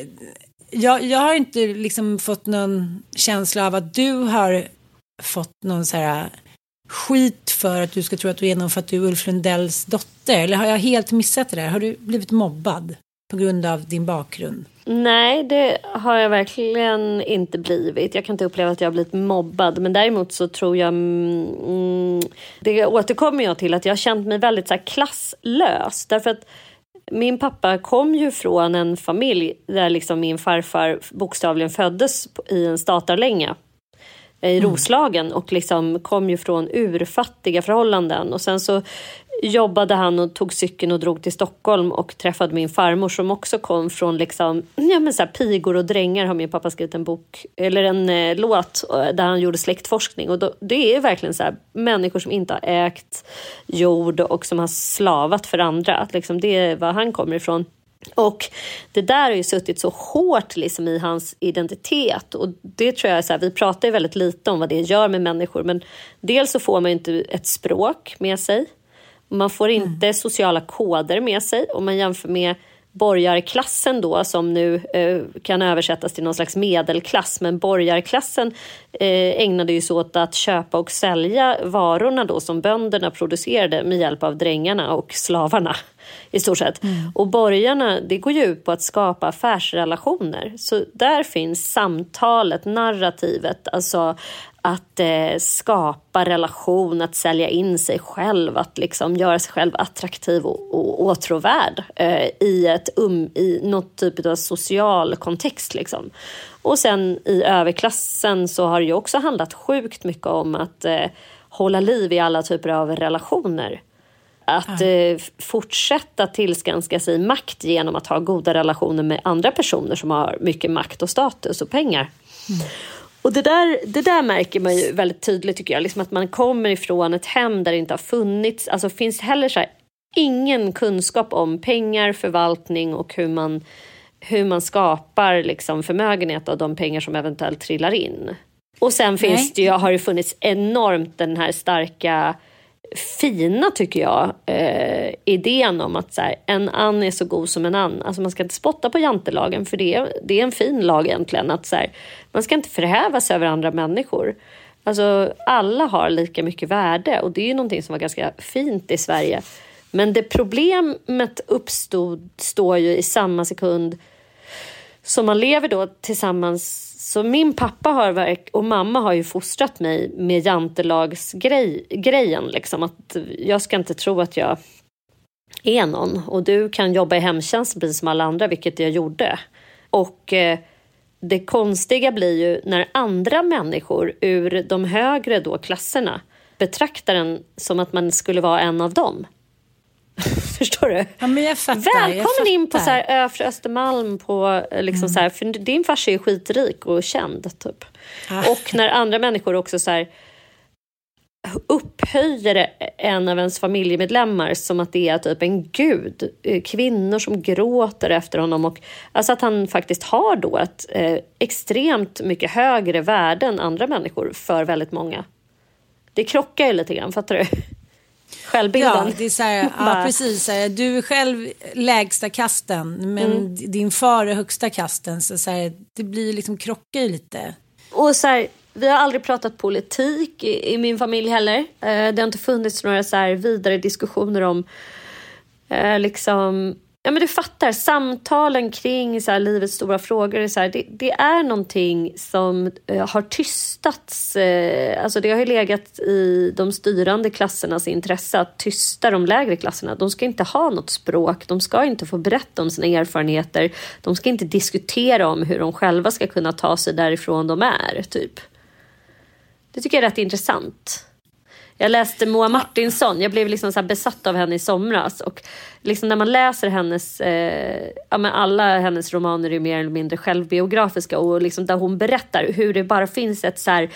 jag, jag har inte liksom fått någon känsla av att du har fått någon så här skit för att du ska tro att du är någon för att du är Ulf Lundells dotter? Eller har jag helt missat det där? Har du blivit mobbad? På grund av din bakgrund? Nej, det har jag verkligen inte blivit. Jag kan inte uppleva att jag har blivit mobbad. Men däremot så tror jag... Mm, mm, det återkommer jag till att jag har känt mig väldigt så här, klasslös. Därför att min pappa kom ju från en familj där liksom min farfar bokstavligen föddes i en statarlänga i Roslagen och liksom kom ju från urfattiga förhållanden. Och sen så jobbade han och tog cykeln och drog till Stockholm och träffade min farmor som också kom från liksom, ja, men så här, pigor och drängar har min pappa skrivit en bok eller en eh, låt där han gjorde släktforskning och då, det är verkligen så här, människor som inte har ägt jord och som har slavat för andra. Att liksom, det är var han kommer ifrån. Och det där har ju suttit så hårt liksom i hans identitet. Och det tror jag är så här, vi pratar ju väldigt lite om vad det gör med människor. Men dels så får man inte ett språk med sig. Man får inte sociala koder med sig. Om man jämför med borgarklassen då som nu eh, kan översättas till någon slags medelklass men borgarklassen eh, ägnade ju sig åt att köpa och sälja varorna då som bönderna producerade med hjälp av drängarna och slavarna i stort sett. Mm. Och borgarna, det går ju ut på att skapa affärsrelationer. Så där finns samtalet, narrativet, alltså att eh, skapa relation, att sälja in sig själv, att liksom göra sig själv attraktiv och, och åtråvärd eh, i, ett um, i något typ av social kontext. Liksom. Och sen i överklassen så har det ju också handlat sjukt mycket om att eh, hålla liv i alla typer av relationer. Att eh, fortsätta tillskanska sig makt genom att ha goda relationer med andra personer som har mycket makt och status och pengar. Mm. Och det där, det där märker man ju väldigt tydligt tycker jag, liksom att man kommer ifrån ett hem där det inte har funnits, alltså finns heller så här, ingen kunskap om pengar, förvaltning och hur man, hur man skapar liksom förmögenhet av de pengar som eventuellt trillar in. Och sen finns det ju, har det funnits enormt den här starka fina, tycker jag, eh, idén om att så här, en an är så god som en ann. Alltså man ska inte spotta på jantelagen, för det är, det är en fin lag egentligen. Att så här, man ska inte förhäva sig över andra människor. Alltså, alla har lika mycket värde och det är ju någonting som var ganska fint i Sverige. Men det problemet uppstod står ju i samma sekund som man lever då tillsammans så min pappa har och mamma har ju fostrat mig med jantelagsgrejen. Liksom, att jag ska inte tro att jag är någon. Och du kan jobba i hemtjänst precis som alla andra, vilket jag gjorde. Och eh, det konstiga blir ju när andra människor ur de högre då klasserna betraktar en som att man skulle vara en av dem. Förstår du? Ja, fattar, Välkommen in på så här, Övre Östermalm. På, eh, liksom Mm. så här, för din farsa är skitrik och känd. Typ. Ah. Och när andra människor också så här, upphöjer en av ens familjemedlemmar som att det är typ en gud. Eh, kvinnor som gråter efter honom och alltså att han faktiskt har då ett eh, extremt mycket högre värde än andra människor för väldigt många. Det krockar ju lite grann, fattar du? Självbilden. Ja, det är så här, ja precis. Du är själv lägsta kasten men mm. din far är högsta kasten. Så, så här, det blir liksom krockar ju lite. Och så här, vi har aldrig pratat politik i, i min familj heller. Eh, det har inte funnits några så här vidare diskussioner om eh, liksom Ja, men du fattar, samtalen kring så här, livets stora frågor, så här, det, det, är någonting som eh, har tystats. Eh, alltså det har ju legat i de styrande klassernas intresse att tysta de lägre klasserna. De ska inte ha något språk, de ska inte få berätta om sina erfarenheter. De ska inte diskutera om hur de själva ska kunna ta sig därifrån de är, typ. Det tycker jag är rätt intressant. Jag läste Moa Martinsson, jag blev liksom så besatt av henne i somras. Och liksom när man läser hennes, eh, ja men alla hennes romaner är mer eller mindre självbiografiska och liksom där hon berättar hur det bara finns ett så här,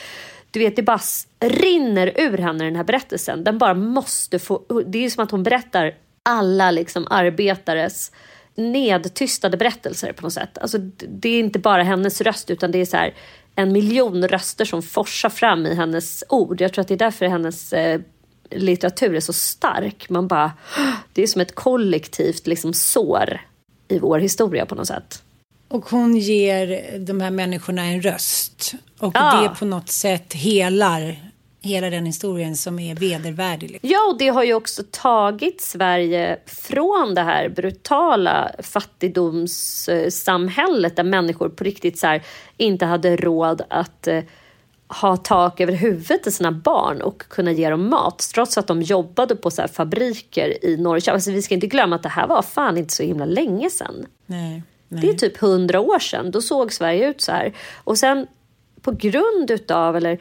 du vet det bara rinner ur henne den här berättelsen. Den bara måste få, det är ju som att hon berättar alla liksom arbetares nedtystade berättelser på något sätt. Alltså, det är inte bara hennes röst utan det är så här, en miljon röster som forsar fram i hennes ord. Jag tror att det är därför hennes eh, litteratur är så stark. Man bara, det är som ett kollektivt liksom, sår i vår historia på något sätt. Och hon ger de här människorna en röst. Och ja. det på något sätt helar hela den historien som är vedervärdig. Liksom. Ja, och det har ju också tagit Sverige från det här brutala fattigdomssamhället där människor på riktigt så här, inte hade råd att eh, ha tak över huvudet till sina barn och kunna ge dem mat trots att de jobbade på så fabriker i Norrköping. Alltså, vi ska inte glömma att det här var fan inte så himla länge sedan. Nej, nej. Det är typ hundra år sedan. Då såg Sverige ut så här. Och sen på grund utav, eller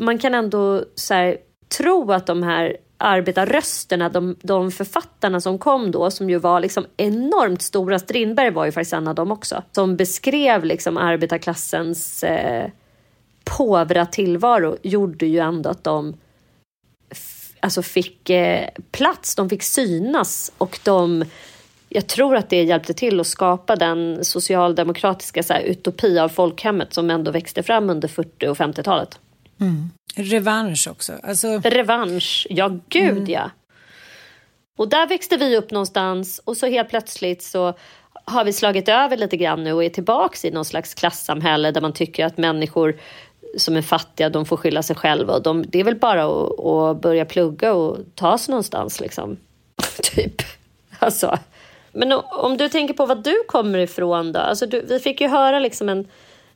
man kan ändå så här, tro att de här arbetarrösterna, de, de författarna som kom då, som ju var liksom enormt stora, Strindberg var ju faktiskt en av dem också, som beskrev liksom arbetarklassens eh, påvra tillvaro, gjorde ju ändå att de alltså fick eh, plats, de fick synas och de jag tror att det hjälpte till att skapa den socialdemokratiska så här, utopi av folkhemmet som ändå växte fram under 40 och 50-talet. Mm. Revansch också. Alltså... Revansch, ja gud mm. ja. Och där växte vi upp någonstans och så helt plötsligt så har vi slagit över lite grann nu och är tillbaks i någon slags klassamhälle där man tycker att människor som är fattiga, de får skylla sig själva. Och de, det är väl bara att, att börja plugga och ta sig någonstans liksom. typ. Alltså. Men om du tänker på vad du kommer ifrån då? Alltså du, vi fick ju höra liksom en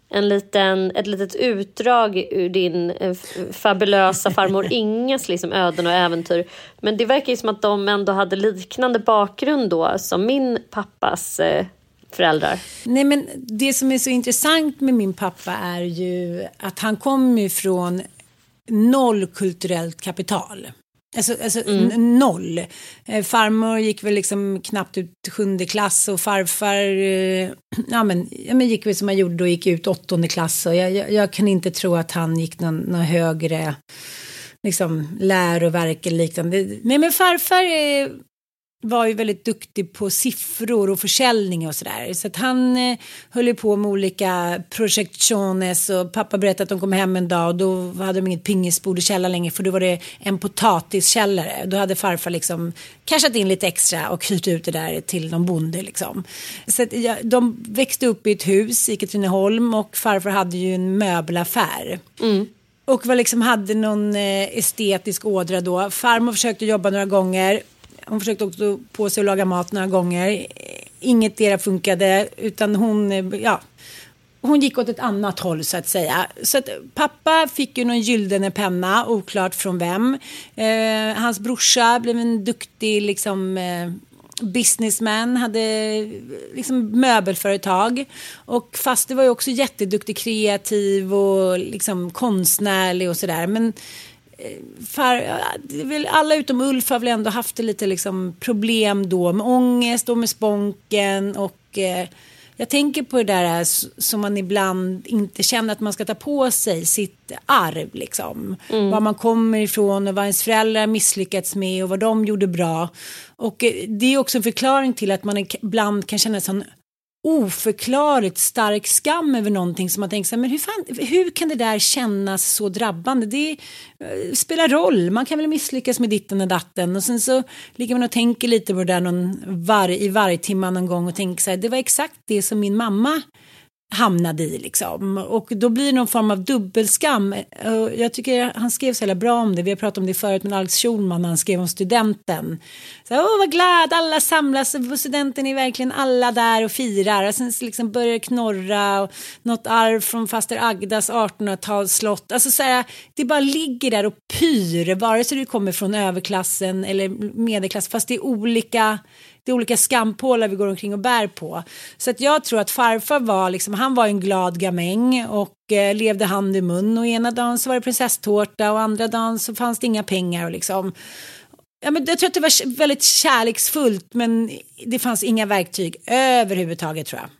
en liten, ett litet utdrag ur din eh, fabulösa farmor Inges liksom, öden och äventyr. Men det verkar ju som att de ändå hade liknande bakgrund då som min pappas eh, föräldrar. Nej, men det som är så intressant med min pappa är ju att han kommer ifrån noll kulturellt kapital. Alltså, alltså mm. noll. Eh, farmor gick väl liksom knappt ut sjunde klass och farfar eh, ja, men, ja, men gick väl som han gjorde och gick ut åttonde klass. Och jag, jag, jag kan inte tro att han gick någon, någon högre liksom, läroverk eller liknande. Nej men farfar var ju väldigt duktig på siffror och försäljning och sådär. Så att han eh, höll ju på med olika projektiones och pappa berättade att de kom hem en dag och då hade de inget pingisbord i källaren längre för då var det en potatiskällare. Då hade farfar liksom cashat in lite extra och hyrt ut det där till någon bonde liksom. Så att, ja, de växte upp i ett hus i Katrineholm och farfar hade ju en möbelaffär. Mm. Och var liksom hade någon eh, estetisk ådra då. Farmor försökte jobba några gånger hon försökte också på sig att laga mat några gånger. Inget dera funkade utan hon, ja, hon gick åt ett annat håll så att säga. Så att pappa fick ju någon gyllene penna, oklart från vem. Eh, hans brorsa blev en duktig liksom eh, businessman, hade liksom möbelföretag. Och faster var ju också jätteduktig, kreativ och liksom konstnärlig och sådär. Men far, alla utom Ulf har väl ändå haft lite liksom problem då med ångest och med sponken och eh, jag tänker på det där som man ibland inte känner att man ska ta på sig, sitt arv liksom. Var man kommer ifrån och vad ens föräldrar misslyckats med och vad de gjorde bra. Och eh, det är också en förklaring till att man ibland kan känna en sån oförklarligt stark skam över någonting som man tänker så här, men hur, fan, hur kan det där kännas så drabbande? Det eh, spelar roll, man kan väl misslyckas med ditten och datten och sen så ligger man och tänker lite på det där någon var, i varje timme någon gång och tänker så här, det var exakt det som min mamma hamnade i liksom. Och då blir det någon form av dubbelskam. Jag tycker han skrev så jävla bra om det. Vi har pratat om det förut med Alex Schulman när han skrev om studenten. Så Åh vad glad, alla samlas på studenten är verkligen alla där och firar. Och sen liksom börjar det knorra och något arv från faster Agdas 1800-talsslott. Alltså så här, det bara ligger där och pyr, vare sig du kommer från överklassen eller medelklass, fast det är olika det är olika skampålar vi går omkring och bär på. Så att jag tror att farfar var liksom, han var en glad gamäng och eh, levde hand i mun och ena dagen så var det prinsesstårta och andra dagen så fanns det inga pengar och liksom. Ja, men jag tror att det var väldigt kärleksfullt men det fanns inga verktyg överhuvudtaget tror jag.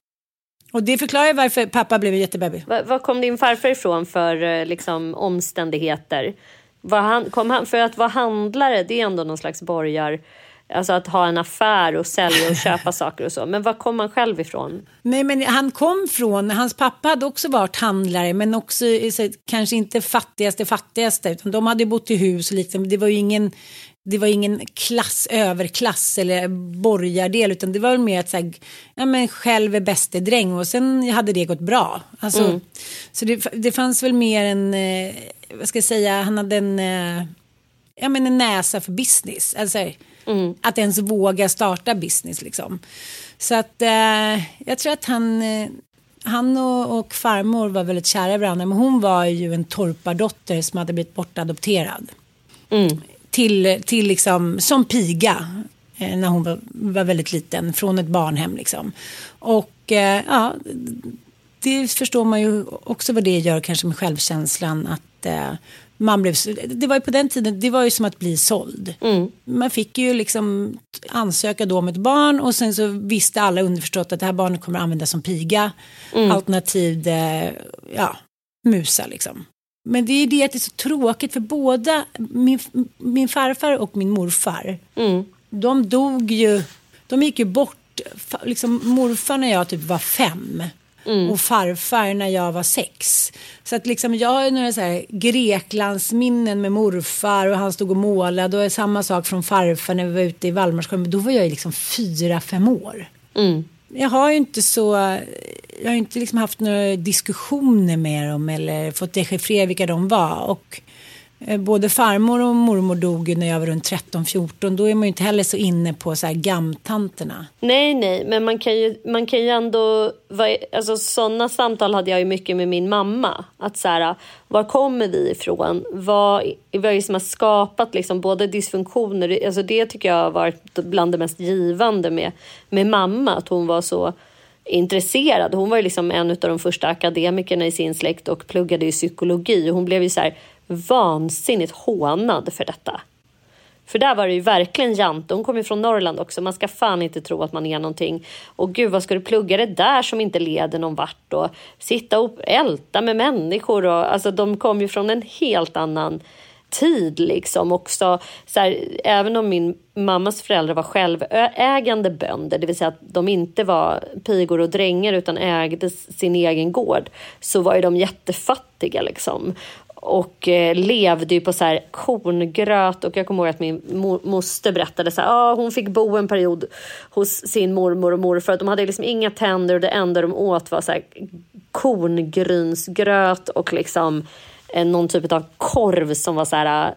Och det förklarar varför pappa blev en jättebebis. Var, var kom din farfar ifrån för eh, liksom, omständigheter? Var han, kom han, för att vara handlare, det är ändå någon slags borgar... Alltså att ha en affär och sälja och köpa saker och så. Men var kom han själv ifrån? Nej, men han kom från, hans pappa hade också varit handlare, men också kanske inte fattigaste fattigaste, utan de hade bott i hus och liksom, det var ju ingen, det var ingen klass, överklass eller borgardel, utan det var mer att så här, ja men själv är bäste dräng och sen hade det gått bra. Alltså, Så det, det fanns väl mer en, eh, vad ska jag säga, han hade en, eh, ja men en näsa för business. Alltså, Att ens våga starta business liksom. Så att eh, jag tror att han, eh, han och, och farmor var väldigt kära i varandra. Men hon var ju en torpardotter som hade blivit bortadopterad. Till, till liksom, som piga. Eh, när hon var, var väldigt liten. Från ett barnhem liksom. Och eh, ja, det förstår man ju också vad det gör kanske med självkänslan. Att eh, man blev, det var ju på den tiden, det var ju som att bli såld. Man fick ju liksom ansöka då om ett barn och sen så visste alla underförstått att det här barnet kommer att användas som piga. Alternativt, eh, ja, musa liksom. Men det är det att det är så tråkigt för båda, min, min farfar och min morfar, de dog ju, de gick ju bort, liksom morfar när jag typ var fem och farfar när jag var sex. Så att liksom jag har några så här Greklandsminnen med morfar och han stod och målade och samma sak från farfar när vi var ute i Valdemarsjön, men då var jag liksom fyra, fem år. Jag har ju inte så, jag har inte liksom haft några diskussioner med dem eller fått dechiffrera vilka de var. Och Eh, både farmor och mormor dog ju när jag var runt 13-14. Då är man ju inte heller så inne på så här gamtanterna. Nej, nej, men man kan ju, man kan ju ändå... Alltså, sådana samtal hade jag ju mycket med min mamma. Att så här, var kommer vi ifrån? Vad, vad är det som har skapat liksom, både dysfunktioner? Alltså, det tycker jag har varit bland det mest givande med, med mamma. Att hon var så intresserad. Hon var ju liksom en av de första akademikerna i sin släkt och pluggade i psykologi. Hon blev ju så här vansinnigt hånad för detta. För där var det ju verkligen Jante. Hon kom ju från Norrland också. Man ska fan inte tro att man är någonting. Och gud, vad ska du plugga det där som inte leder någon vart? Och sitta och älta med människor. Och, alltså, de kom ju från en helt annan tid liksom också. Så här, även om min mammas föräldrar var självägande bönder, det vill säga att de inte var pigor och drängar utan ägde sin egen gård, så var ju de jättefattiga liksom och eh, levde ju på så här korngröt och jag kommer ihåg att min mo- moster berättade så här, ah, hon fick bo en period hos sin mormor och morfar. De hade liksom inga tänder och det enda de åt var så här korngrynsgröt och liksom eh, någon typ av korv som var så här, eh,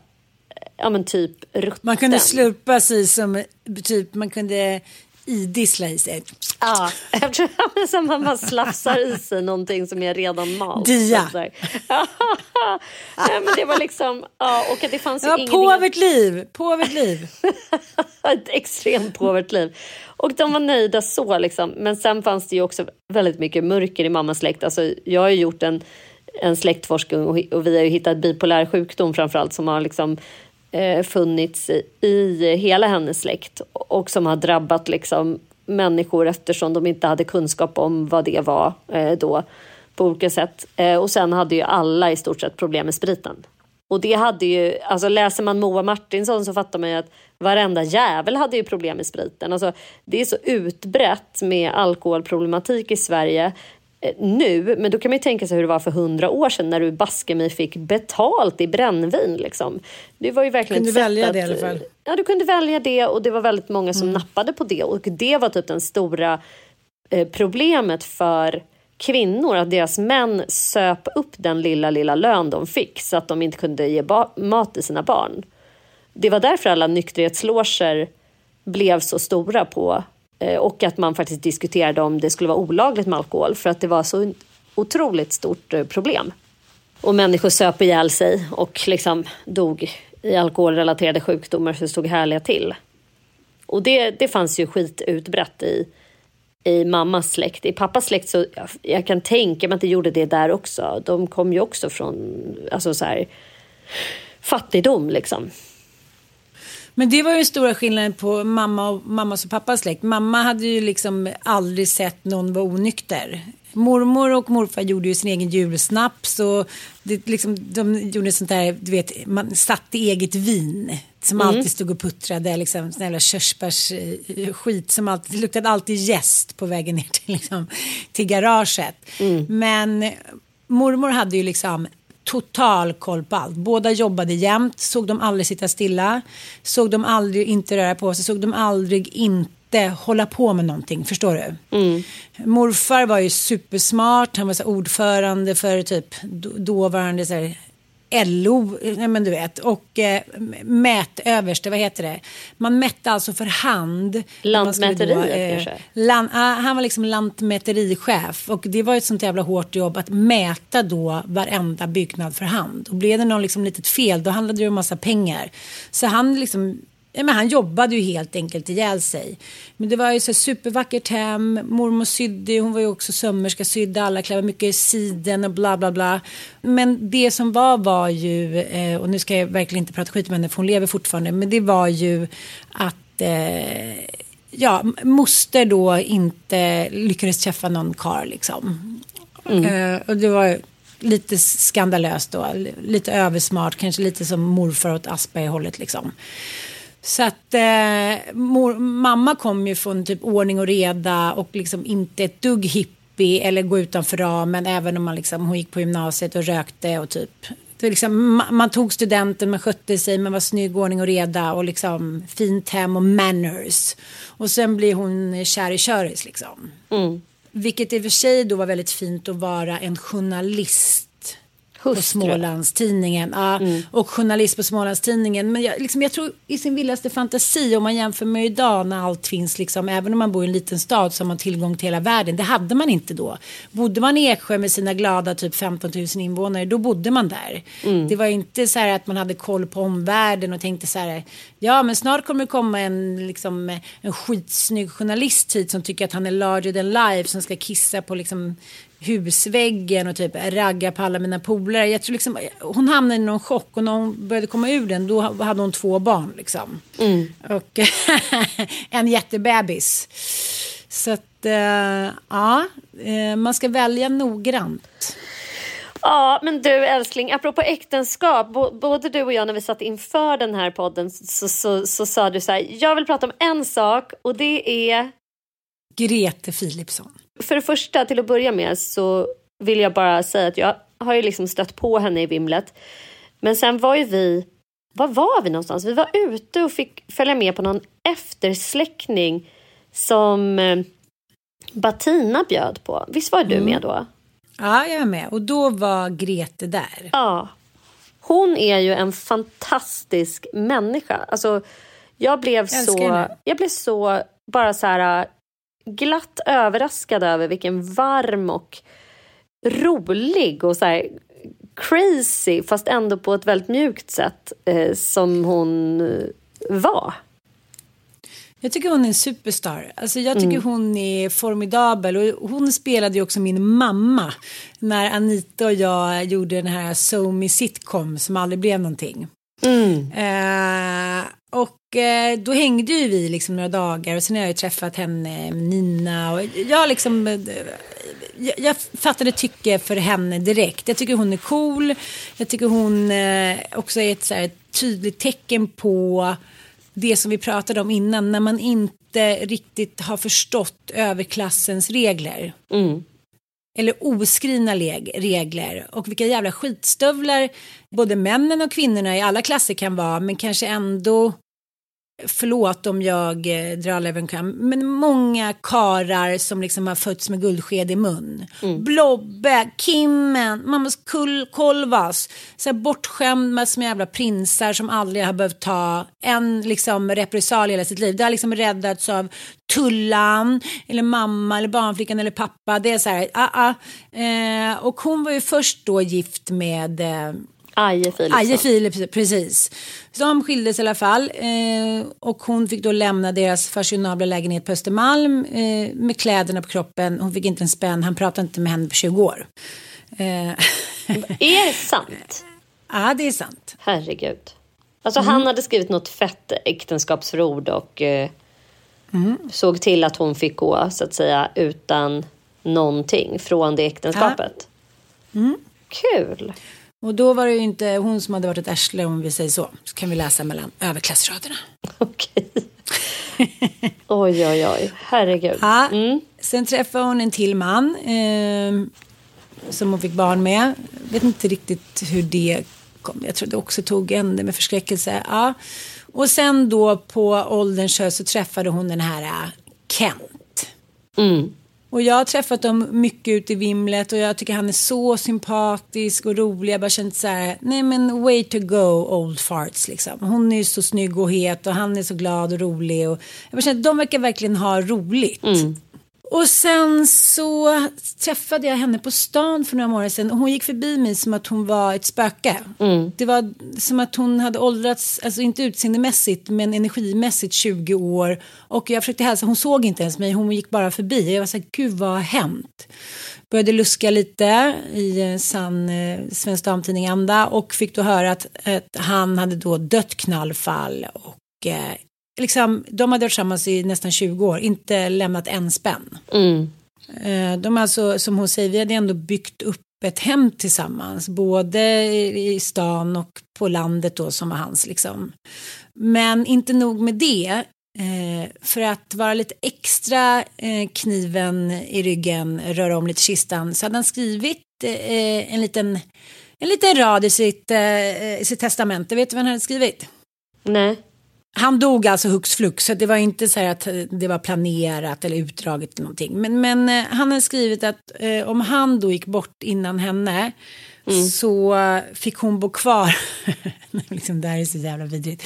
ja men typ rutten. Man kunde slurpa sig som typ, man kunde idissla i sig. Ja, eftersom som man bara slafsar i sig någonting som är redan malt. Dia. Så. Nej, men det var liksom, ja, och att det fanns ju Ja, ingenting... påvert liv, påvert liv. ett extremt påvert liv. Och de var nöjda så liksom. Men sen fanns det ju också väldigt mycket mörker i mammas släkt. Alltså, jag har ju gjort en, en släktforskning och, vi har ju hittat bipolär sjukdom framförallt som har liksom Eh, funnits i, i hela hennes släkt och som har drabbat liksom människor eftersom de inte hade kunskap om vad det var eh, då på olika sätt. Eh, och sen hade ju alla i stort sett problem med spriten. Och det hade ju, alltså läser man Moa Martinsson så fattar man ju att varenda jävel hade ju problem med spriten. Alltså, det är så utbrett med alkoholproblematik i Sverige nu, men då kan man ju tänka sig hur det var för hundra år sedan när du baske mig fick betalt i brännvin. Liksom. Det var ju verkligen kunde välja att, det i alla fall. Ja, du kunde välja det och det var väldigt många som Mm. nappade på det och det var typ den stora eh, problemet för kvinnor att deras män söp upp den lilla, lilla lön de fick så att de inte kunde ge mat till sina barn. Det var därför alla nykterhetsloger blev så stora på eh, Eh, och att man faktiskt diskuterade om det skulle vara olagligt med alkohol för att det var så otroligt stort eh, problem. Och människor söp ihjäl sig och liksom dog i alkoholrelaterade sjukdomar så det stod härliga till. Och det, det fanns ju skitutbrett i, i mammas släkt. I pappas släkt så jag, jag kan tänka mig att det gjorde det där också. De kom ju också från alltså så här, fattigdom liksom. Men det var ju den stora skillnaden på mamma och, mammas och pappas släkt. Mamma hade ju liksom aldrig sett någon vara onykter. Mormor och morfar gjorde ju sin egen julsnaps och det, liksom, de gjorde sånt där, du vet, man satte eget vin som Mm. alltid stod och puttrade, liksom sån jävla körsbärsskit som alltid, det luktade alltid jäst på vägen ner till, liksom, till garaget. Men mormor hade ju liksom total koll på allt. Båda jobbade jämt, såg de aldrig sitta stilla, såg de aldrig inte röra på sig, såg de aldrig inte hålla på med någonting, förstår du? Morfar var ju supersmart, han var så ordförande för typ då- dåvarande så här, LO, nej men du vet, och eh, mätöverste, vad heter det? Man mätte alltså för hand. Skulle då, Lantmäteriet kanske? Lan, ah, han var liksom lantmäterichef och det var ett sånt jävla hårt jobb att mäta då varenda byggnad för hand. Och blev det någon liksom litet fel då handlade det om massa pengar. Så han liksom Ja, men han jobbade ju helt enkelt ihjäl sig. Men det var ju så supervackert hem. Mormor sydde, hon var ju också sömmerska, sydde alla kläder, mycket siden och bla bla bla. Men det som var var ju, eh, och nu ska jag verkligen inte prata skit med henne för hon lever fortfarande, men det var ju att eh, ja, moster då inte lyckades träffa någon kar liksom. Eh, och det var lite skandalöst då, lite översmart, kanske lite som morfar åt Asperger-hållet liksom. Så att eh, mor, mamma kom ju från typ ordning och reda och liksom inte ett dugg hippie eller gå utanför ramen även om man liksom, hon gick på gymnasiet och rökte och typ det liksom, ma- man tog studenten, man skötte sig, man var snygg, ordning och reda och liksom fint hem och manners. Och sen blir hon kär i köris liksom. Vilket i och för sig då var väldigt fint att vara en journalist på Hustru. Smålandstidningen. Ja, Och journalist på Smålandstidningen. Men jag, liksom, jag tror i sin vildaste fantasi om man jämför med idag när allt finns, liksom, även om man bor i en liten stad så har man tillgång till hela världen. Det hade man inte då. Bodde man i Eksjö med sina glada typ 15 000 invånare, då bodde man där. Det var inte så här att man hade koll på omvärlden och tänkte så här, ja men snart kommer det komma en, liksom, en skitsnygg journalist hit som tycker att han är larger than life, som ska kissa på liksom husväggen och typ ragga på alla mina polare. Jag tror liksom, hon hamnade i någon chock och när hon började komma ur den då hade hon två barn liksom. Och en jättebebis. Så att, eh, ja, eh, man ska välja noggrant. Ja, men du älskling, apropå äktenskap. Både du och jag när vi satt inför den här podden så, så, så sa du så här, jag vill prata om en sak och det är Grete Philipsson. För det första, till att börja med så vill jag bara säga att jag har ju liksom stött på henne i vimlet. Men sen var ju vi, var var vi någonstans? Vi var ute och fick följa med på någon eftersläckning som eh, Batina bjöd på. Visst var du med då? Ja, jag är med. Och då var Grete där. Ja. Hon är ju en fantastisk människa. Alltså, jag blev älskar så, henne. jag blev så bara så här glatt överraskad över vilken varm och rolig och så här crazy, fast ändå på ett väldigt mjukt sätt, eh, som hon eh, var. Jag tycker hon är en superstar. Alltså jag tycker hon är formidabel. Och hon spelade ju också min mamma. När Anita och jag gjorde den här So Me sitcom som aldrig blev någonting. Eh, och eh, då hängde ju vi liksom några dagar och sen har jag ju träffat henne, Nina och jag liksom eh, jag, jag fattade tycke för henne direkt. Jag tycker hon är cool. Jag tycker hon eh, också är ett så här, tydligt tecken på det som vi pratade om innan när man inte riktigt har förstått överklassens regler. Eller oskrivna regler. Och vilka jävla skitstövlar. Både männen och kvinnorna i alla klasser kan vara men kanske ändå Förlåt om jag eh, drar alla över en kam, men många karar som liksom har fötts med guldsked i mun. Blobbe, Kimmen, mammas kull, kolvas. Så här bortskämda som jävla prinsar som aldrig har behövt ta en liksom repressalie hela sitt liv. Det har liksom räddats av Tullan, eller mamma, eller barnflickan eller pappa. Det är så här, ah, ah. Eh, och hon var ju först då gift med eh, Aje Philipsson. Aje Philip, precis. De skildes i alla fall. Eh, och hon fick då lämna deras fashionabla lägenhet på Östermalm eh, med kläderna på kroppen. Hon fick inte en spänn. Han pratade inte med henne på 20 år. Eh, Är det sant? ja, det är sant. Herregud. Alltså Mm. han hade skrivit något fett äktenskapsförord och eh, Mm. såg till att hon fick gå så att säga utan någonting från det äktenskapet. Mm. Kul. Och då var det ju inte hon som hade varit ett arsle om vi säger så. Så kan vi läsa mellan överklassraderna. Okej. oj, oj, oj. Herregud. Ja. Sen träffade hon en till man eh, som hon fick barn med. Vet inte riktigt hur det kom. Jag tror det också tog ände med förskräckelse. Ja. Och sen då på ålderns höst så träffade hon den här äh, Kent. Och jag har träffat dem mycket ute i vimlet och jag tycker han är så sympatisk och rolig. Jag bara känt så här, nej men way to go old farts liksom. Hon är ju så snygg och het och han är så glad och rolig. Och jag bara känt, de verkar verkligen ha roligt. Mm. Och sen så träffade jag henne på stan för några månader sedan och hon gick förbi mig som att hon var ett spöke. Det var som att hon hade åldrats, alltså inte utseendemässigt men energimässigt 20 år. Och jag försökte hälsa, hon såg inte ens mig, hon gick bara förbi. Jag var så här, gud vad har hänt? Började luska lite i sann eh, Svensk Damtidning-anda och fick då höra att, att han hade då dött knallfall och eh, liksom, de hade varit tillsammans i nästan 20 år, inte lämnat en spänn. Eh, De alltså, som hon säger, vi hade ändå byggt upp ett hem tillsammans, både i stan och på landet då som var hans liksom. Men inte nog med det, eh, för att vara lite extra eh, kniven i ryggen, röra om lite kistan, så hade han skrivit en liten en liten rad i sitt, i sitt testamente. Vet du vad han hade skrivit? Nej. Han dog alltså hux flux, så det var inte så här att det var planerat eller utdraget eller någonting. Men, men eh, han har skrivit att eh, om han då gick bort innan henne så eh, fick hon bo kvar. liksom, det här är så jävla vidrigt.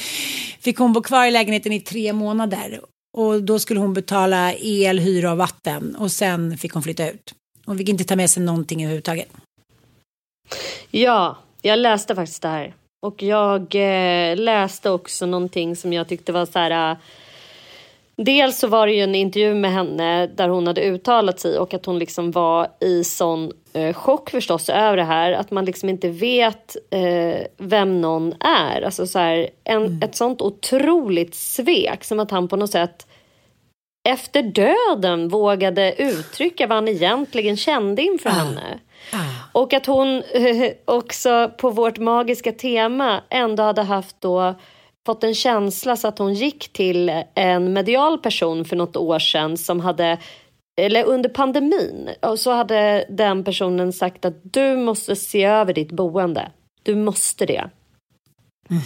Fick hon bo kvar i lägenheten i tre månader. Och då skulle hon betala el, hyra och vatten. Och sen fick hon flytta ut. Hon fick inte ta med sig någonting överhuvudtaget. Ja, jag läste faktiskt det här. Och jag eh, läste också någonting som jag tyckte var så här... Eh, dels så var det ju en intervju med henne där hon hade uttalat sig och att hon liksom var i sån eh, chock förstås över det här. Att man liksom inte vet eh, vem någon är. Alltså så här, en, ett sånt otroligt svek som att han på något sätt efter döden vågade uttrycka vad han egentligen kände inför henne. Och att hon eh, också på vårt magiska tema ändå hade haft då fått en känsla så att hon gick till en medial person för något år sedan som hade eller under pandemin så hade den personen sagt att du måste se över ditt boende. Du måste det.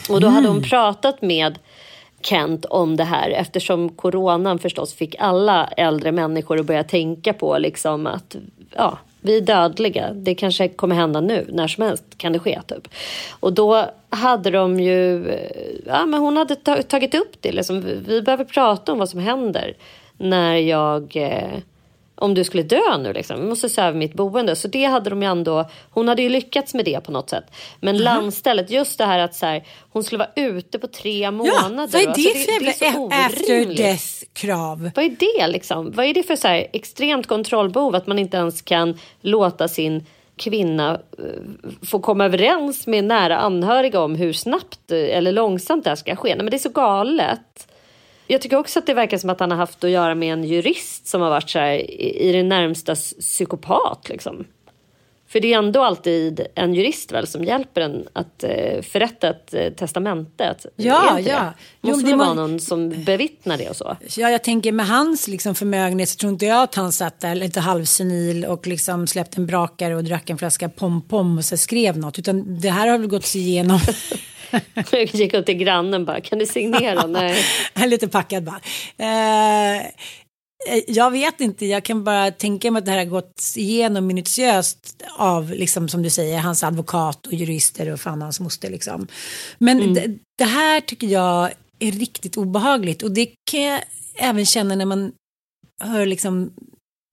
Och då hade hon pratat med Kent om det här eftersom coronan förstås fick alla äldre människor att börja tänka på liksom att ja, vi är dödliga. Det kanske kommer hända nu, när som helst kan det ske typ. Och då hade de ju, eh, ja men hon hade tagit upp det liksom. Vi- Vi behöver prata om vad som händer när jag eh, om du skulle dö nu liksom. Vi måste se över mitt boende. Så det hade de ju ändå, hon hade ju lyckats med det på något sätt. Men landstället, just det här att så här, hon skulle vara ute på tre månader. vad är det Alltså, för jävla så a- after death-krav? Vad är det liksom? Vad är det för så här extremt kontrollbehov att man inte ens kan låta sin kvinna eh, får komma överens med nära anhöriga om hur snabbt eh, eller långsamt det här ska ske. Nej, men det är så galet. Jag tycker också att det verkar som att han har haft att göra med en jurist som har varit så här, i, det närmsta psykopat. Liksom. För det är ändå alltid en jurist väl som hjälper en att eh, förrätta ett eh, testamente. Ja, ja. Det? Måste jo, det vara någon som bevittnar det och så. Ja, jag tänker med hans liksom, förmögenhet så tror inte jag att han satt där lite halvsenil och liksom släppte en brakare och drack en flaska pom-pom och så skrev något. Utan det här har väl gått igenom. jag gick upp till grannen bara, kan du signera? Nej. lite packad bara. Eh, jag vet inte, jag kan bara tänka mig att det här har gått igenom minutiöst av, liksom, som du säger, hans advokat och jurister och fan hans moster. Liksom. Men mm. det, det, här tycker jag är riktigt obehagligt och det kan jag även känna när man hör liksom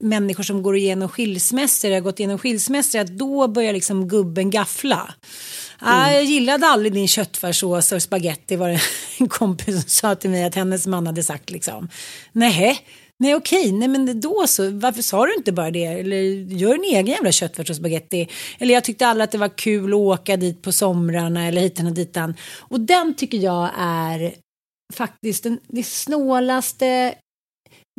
människor som går igenom skilsmässor, har gått igenom skilsmässor, att då börjar liksom gubben gaffla. Mm. Jag gillade aldrig din köttfärssås och spaghetti var det en kompis som sa till mig att hennes man hade sagt liksom. Nej, Nej okej, nej men då så, varför sa du inte bara det? Eller gör en egen jävla köttfärs och spagetti. Eller jag tyckte alla att det var kul att åka dit på somrarna eller hitan och ditan. Och den tycker jag är faktiskt den, det snålaste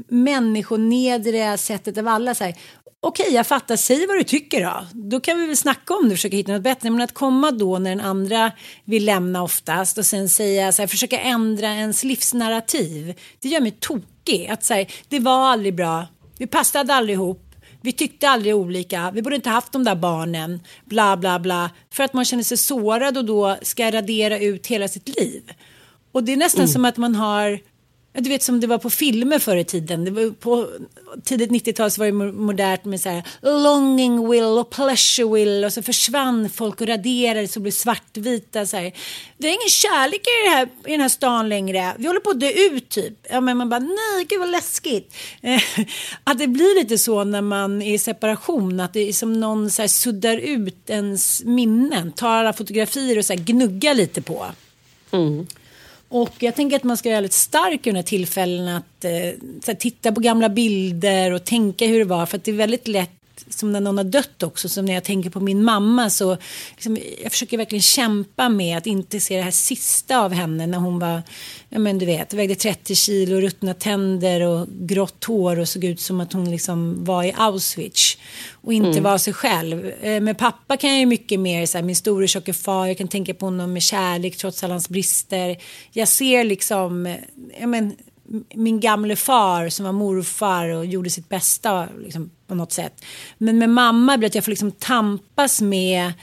människonedriga sättet av alla. Så här, okej, jag fattar, säg vad du tycker då. Då kan vi väl snacka om det och försöka hitta något bättre. Men att komma då när den andra vill lämna oftast och sen säga så här, försöka ändra ens livsnarrativ. Det gör mig tokig. Att säga, det var aldrig bra, vi passade aldrig ihop. Vi tyckte aldrig olika, vi borde inte haft de där barnen, bla bla bla. För att man känner sig sårad och då ska radera ut hela sitt liv. Och det är nästan mm. som att man har du vet som det var på filmer förr i tiden. Det var på tidigt 90-tal så var det modernt med så här longing will och pleasure will och så försvann folk och raderades och blev svartvita. Så här. Det är ingen kärlek i, det här, i den här stan längre. Vi håller på att dö ut typ. Ja, men man bara nej, gud vad läskigt. att det blir lite så när man är i separation. Att det är som någon så här suddar ut ens minnen. Tar alla fotografier och så här gnuggar lite på. Mm. Och jag tänker att man ska vara väldigt stark i de här tillfällena att eh, titta på gamla bilder och tänka hur det var. För att det är väldigt lätt som när någon har dött också, som när jag tänker på min mamma så liksom, jag försöker verkligen kämpa med att inte se det här sista av henne när hon var, ja men du vet, vägde 30 kilo, ruttna tänder och grått hår och såg ut som att hon liksom var i Auschwitz och inte mm. var sig själv. Eh, med pappa kan jag ju mycket mer, så här, min store tjocke far, jag kan tänka på honom med kärlek trots alla hans brister. Jag ser liksom, ja men min gamle far som var morfar och gjorde sitt bästa liksom, på något sätt. Men med mamma blir det att jag får liksom tampas med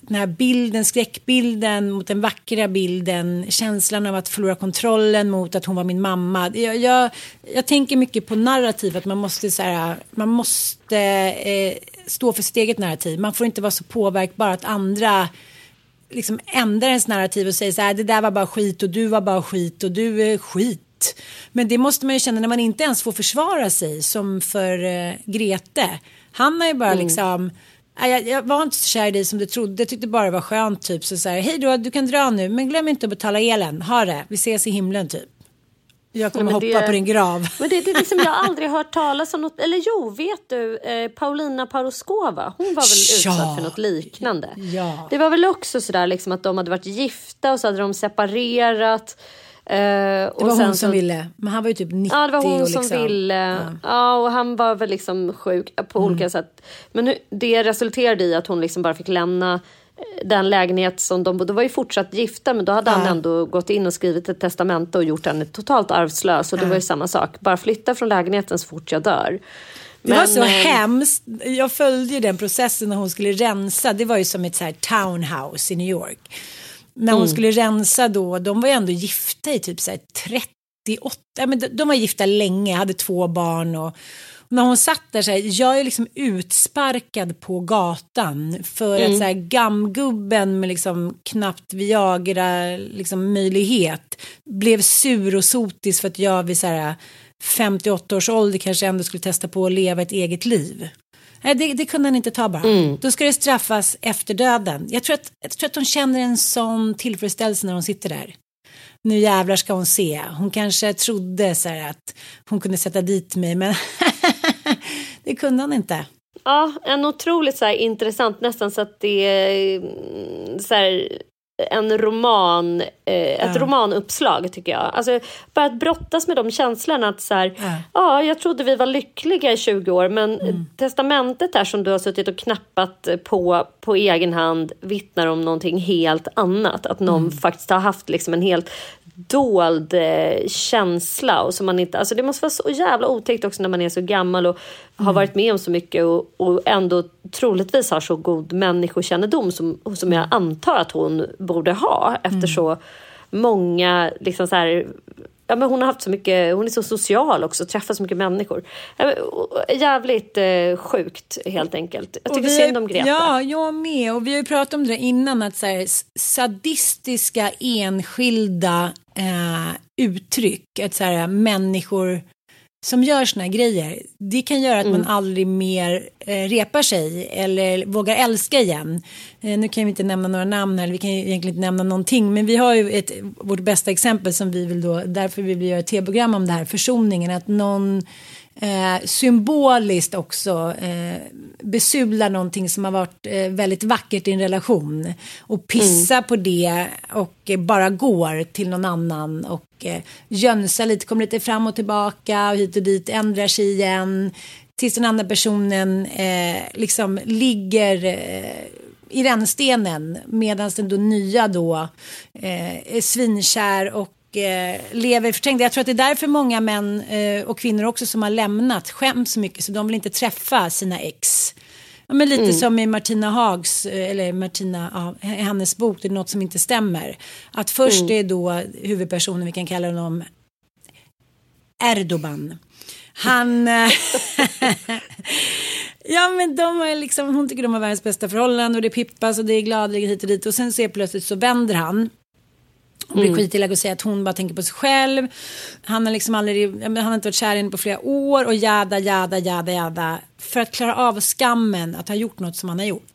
den här bilden, skräckbilden mot den vackra bilden, känslan av att förlora kontrollen mot att hon var min mamma. Jag, jag, jag tänker mycket på narrativ, att man måste, så här, man måste eh, stå för sitt eget narrativ. Man får inte vara så påverkbar att andra liksom ändrar ens narrativ och säger så här, det där var bara skit och du var bara skit och du är skit men det måste man ju känna när man inte ens får försvara sig som för uh, Grete. Han har ju bara mm. liksom jag, jag, var inte så kär i dig som du trodde. Jag tyckte bara det var skönt typ. Så, så här, hej då, du kan dra nu. Men glöm inte att betala elen. Ha det. Vi ses i himlen typ. Jag kommer hoppa det, på din grav. Men det, det är liksom, jag har aldrig hört talas om något. Eller jo, vet du, eh, Paulina Paroskova, hon var väl ja. utsatt för något liknande. Ja. Det var väl också sådär liksom att de hade varit gifta och så hade de separerat. Uh, det var hon som så, ville, men han var ju typ 90. Ja, det var hon liksom, som ville. Ja. ja. och han var väl liksom sjuk på mm. olika sätt. Men det resulterade i att hon liksom bara fick lämna eh, den lägenhet som de bodde. var ju fortsatt gifta, men då hade ja. han ändå gått in och skrivit ett testamente och gjort henne totalt arvslös. Och det var ju samma sak. Bara flytta från lägenheten så fort jag dör. Det var så men... hemskt. Jag följde ju den processen när hon skulle rensa. Det var ju som ett så här townhouse i New York när hon mm. skulle rensa då, de var ju ändå gifta i typ så här 38, men de, de var gifta länge, hade två barn och, och när hon satt där så här, jag är liksom utsparkad på gatan för mm. att så här gamgubben med liksom knappt Viagra liksom möjlighet blev sur och sotis för att jag vid så här 58 års ålder kanske ändå skulle testa på att leva ett eget liv. Nej, det, det kunde han inte ta bara. Mm. Då ska det straffas efter döden. Jag tror, att, jag tror att hon känner en sån tillfredsställelse när hon sitter där. Nu jävlar ska hon se. Hon kanske trodde så här att hon kunde sätta dit mig, men det kunde hon inte. Ja, en otroligt så här, intressant, nästan så att det är mm, så här, en roman, eh, ett Ja. romanuppslag tycker jag. Alltså, bara att brottas med de känslorna att så här, Ja. ja, jag trodde vi var lyckliga i 20 år men Mm. testamentet där som du har suttit och knappat på på egen hand vittnar om någonting helt annat. Att någon Mm. faktiskt har haft liksom en helt dold eh, känsla. Och som man inte, alltså det måste vara så jävla otäckt också när man är så gammal och har Mm. varit med om så mycket och, och ändå troligtvis har så god människokännedom som, som jag antar att hon borde ha efter så många liksom så här, Ja, men hon har haft så mycket, hon är så social också, träffar så mycket människor. Jävligt eh, sjukt helt enkelt. Jag tycker synd om Greta. Ja, jag med. Och vi har ju pratat om det innan, att så här, sadistiska enskilda eh, uttryck, att så här, människor som gör såna här grejer, det kan göra att man aldrig mer eh, repar sig eller vågar älska igen. Eh, nu kan vi inte nämna några namn här, vi kan egentligen inte nämna någonting, men vi har ju ett, vårt bästa exempel som vi vill då, därför vill vi göra ett tv-program om det här, försoningen, att någon eh, symboliskt också eh, besudlar någonting som har varit eh, väldigt vackert i en relation. Och pissar på det och eh, bara går till någon annan och eh, jönsar lite, kommer lite fram och tillbaka och hit och dit, ändrar sig igen. Tills den andra personen eh, liksom ligger eh, i rännstenen medan den då nya då eh, är svinkär och eh, lever förträngd. Jag tror att det är därför många män eh, och kvinnor också som har lämnat skäms så mycket så de vill inte träffa sina ex. Ja, men lite som i Martina Hags, eh, eller Martina, ja, hennes bok, det är något som inte stämmer. Att först är då huvudpersonen, vi kan kalla honom Erdogan. Han... ja men de har liksom, hon tycker de har världens bästa förhållande och det pippas och det är gladeliga hit och dit och sen ser plötsligt så vänder han. Och blir skitelak och säger att hon bara tänker på sig själv. Han har liksom aldrig, han har inte varit kär i henne på flera år och jada, jada, jada, jada. För att klara av skammen att ha gjort något som han har gjort.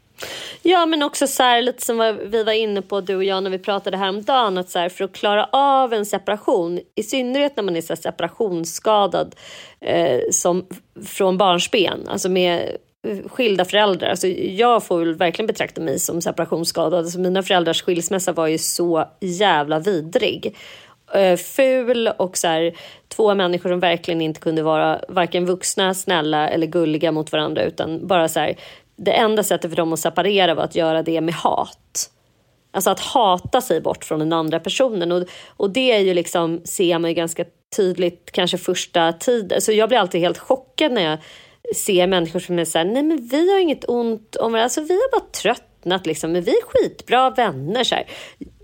Ja men också så här, lite som vi var inne på du och jag när vi pratade häromdagen. Att så här, för att klara av en separation, i synnerhet när man är så separationsskadad eh, som från barnsben, alltså med skilda föräldrar. Alltså jag får väl verkligen betrakta mig som separationsskadad. Alltså mina föräldrars skilsmässa var ju så jävla vidrig. Eh, ful och så här, två människor som verkligen inte kunde vara varken vuxna, snälla eller gulliga mot varandra utan bara så här, det enda sättet för dem att separera var att göra det med hat. Alltså att hata sig bort från den andra personen. Och, och det är ju liksom, ser man ju ganska tydligt kanske första tiden. Så jag blir alltid helt chockad när jag ser människor som är så här, nej men vi har inget ont om varandra, alltså vi har bara tröttnat liksom, men vi är skitbra vänner. Så här.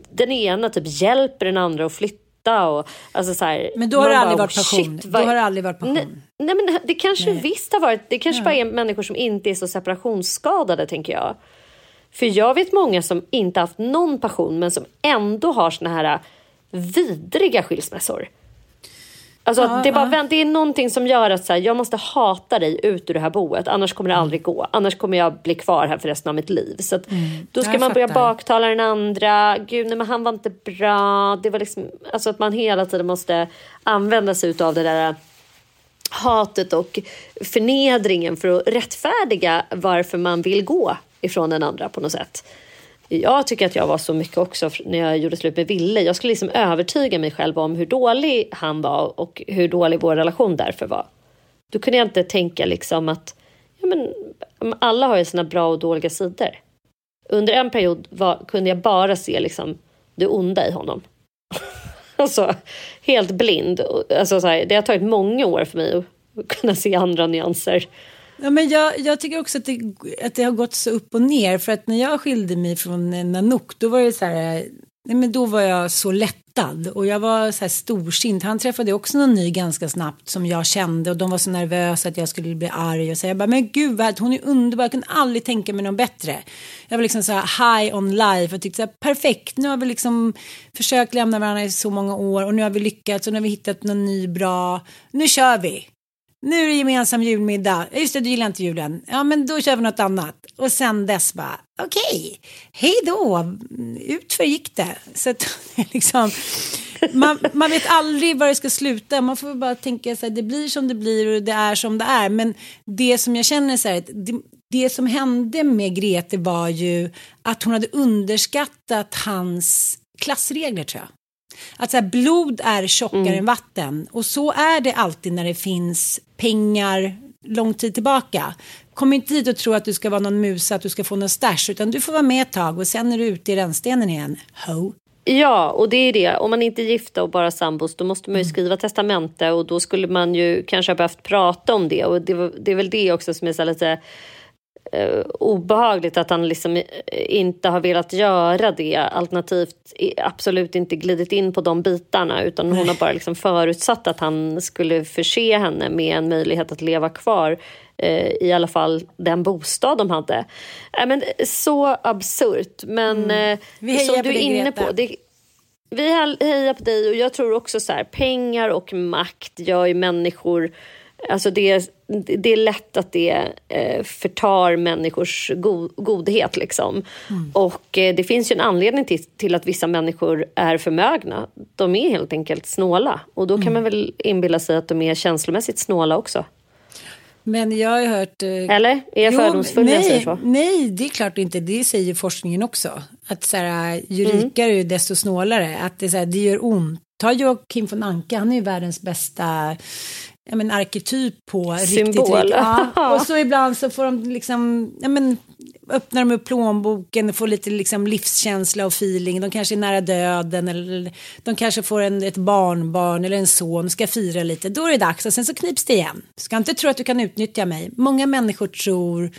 Den ena typ hjälper den andra att flytta och alltså så här, Men då har det aldrig bara, varit passion. shit, Då har det aldrig varit passion. Nej, nej men det kanske visst har varit, det kanske bara är människor som inte är så separationsskadade tänker jag. För jag vet många som inte haft någon passion men som ändå har såna här äh, vidriga skilsmässor. Alltså att det, är bara, vänt- det är någonting som gör att så här, jag måste hata dig ut ur det här boet annars kommer det aldrig gå. Annars kommer jag bli kvar här för resten av mitt liv. Så att, då ska man börja baktala den andra. Gud, nej, men han var inte bra. Det var liksom, alltså att man hela tiden måste använda sig av det där hatet och förnedringen för att rättfärdiga varför man vill gå ifrån den andra på något sätt. Jag tycker att jag var så mycket också när jag gjorde slut med Ville. Jag skulle liksom övertyga mig själv om hur dålig han var och hur dålig vår relation därför var. Då kunde jag inte tänka liksom att ja, men, alla har ju sina bra och dåliga sidor. Under en period var, kunde jag bara se liksom det onda i honom. alltså, helt blind. Alltså, så här, det har tagit många år för mig att kunna se andra nyanser. Ja, men jag, jag tycker också att det, att det har gått så upp och ner. För att när jag skilde mig från eh, Nanook, då var det så här, eh, nej, men då var jag så lättad. Och jag var så här storsint. Han träffade också någon ny ganska snabbt som jag kände. Och de var så nervösa att jag skulle bli arg. Och så jag bara, men gud vad, hon är underbar. Jag kunde aldrig tänka mig någon bättre. Jag var liksom så här high on life och tyckte så här, perfekt. Nu har vi liksom försökt lämna varandra i så många år. Och nu har vi lyckats och nu har vi hittat någon ny bra. Nu kör vi. Nu är det gemensam julmiddag. Just det, du gillar inte julen. Ja, men då kör vi något annat. Och sen dess bara, okej, hej då, utför gick det. Så att liksom, man, man vet aldrig var det ska sluta. Man får bara tänka så här, det blir som det blir och det är som det är. Men det som jag känner så här, det, det som hände med Grete var ju att hon hade underskattat hans klassregler tror jag. Att så här, blod är tjockare mm. än vatten och så är det alltid när det finns pengar lång tid tillbaka. Kom inte hit och tro att du ska vara någon musa, att du ska få någon stash, utan du får vara med ett tag och sen är du ute i rännstenen igen. Ho. Ja, och det är det. Om man inte är gifta och bara sambos då måste man ju mm. skriva testamente och då skulle man ju kanske ha behövt prata om det. Och det, det är väl det också som är så lite obehagligt att han liksom eh, inte har velat göra det alternativt absolut inte glidit in på de bitarna utan hon har bara liksom förutsatt att han skulle förse henne med en möjlighet att leva kvar eh, i alla fall den bostad de hade. Äh, men, så absurt men mm. eh, som du är inne på det, vi hejar på dig och jag tror också så här, pengar och makt gör ju människor Alltså det, det är lätt att det eh, förtar människors go godhet. Liksom. Mm. Och eh, det finns ju en anledning till, till, att vissa människor är förmögna. De är helt enkelt snåla. Och då kan mm. man väl inbilla sig att de är känslomässigt snåla också. Men jag har hört... Eh... Eller? Är jag fördomsfull när jag säger så? Nej, det är klart inte. Det säger forskningen också. Att så här, ju mm. rikare, desto snålare. Att det, så här, det gör ont. Ta Joakim von Anka, han är ju världens bästa ja, men, arketyp på Symbol. riktigt ja. Och så ibland så får de liksom, ja, men, öppnar de upp plånboken och får lite liksom, livskänsla och feeling. De kanske är nära döden eller de kanske får en, ett barnbarn eller en son, ska fira lite. Då är det dags och sen så knips det igen. Du ska inte tro att du kan utnyttja mig. Många människor tror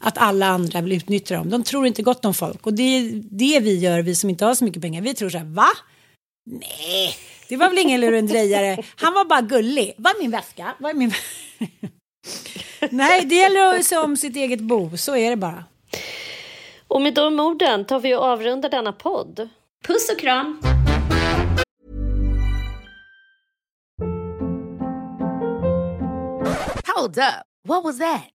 att alla andra vill utnyttja dem. De tror inte gott om folk och det är det vi gör, vi som inte har så mycket pengar. Vi tror så här, va? Nej, det var väl ingen lurendrejare. Han var bara gullig. Var är min väska? Var är min... Nej, det gäller att se om sitt eget bo. Så är det bara. Och med de orden tar vi och avrundar denna podd. Puss och kram! Hold up. What was that?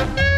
Bye.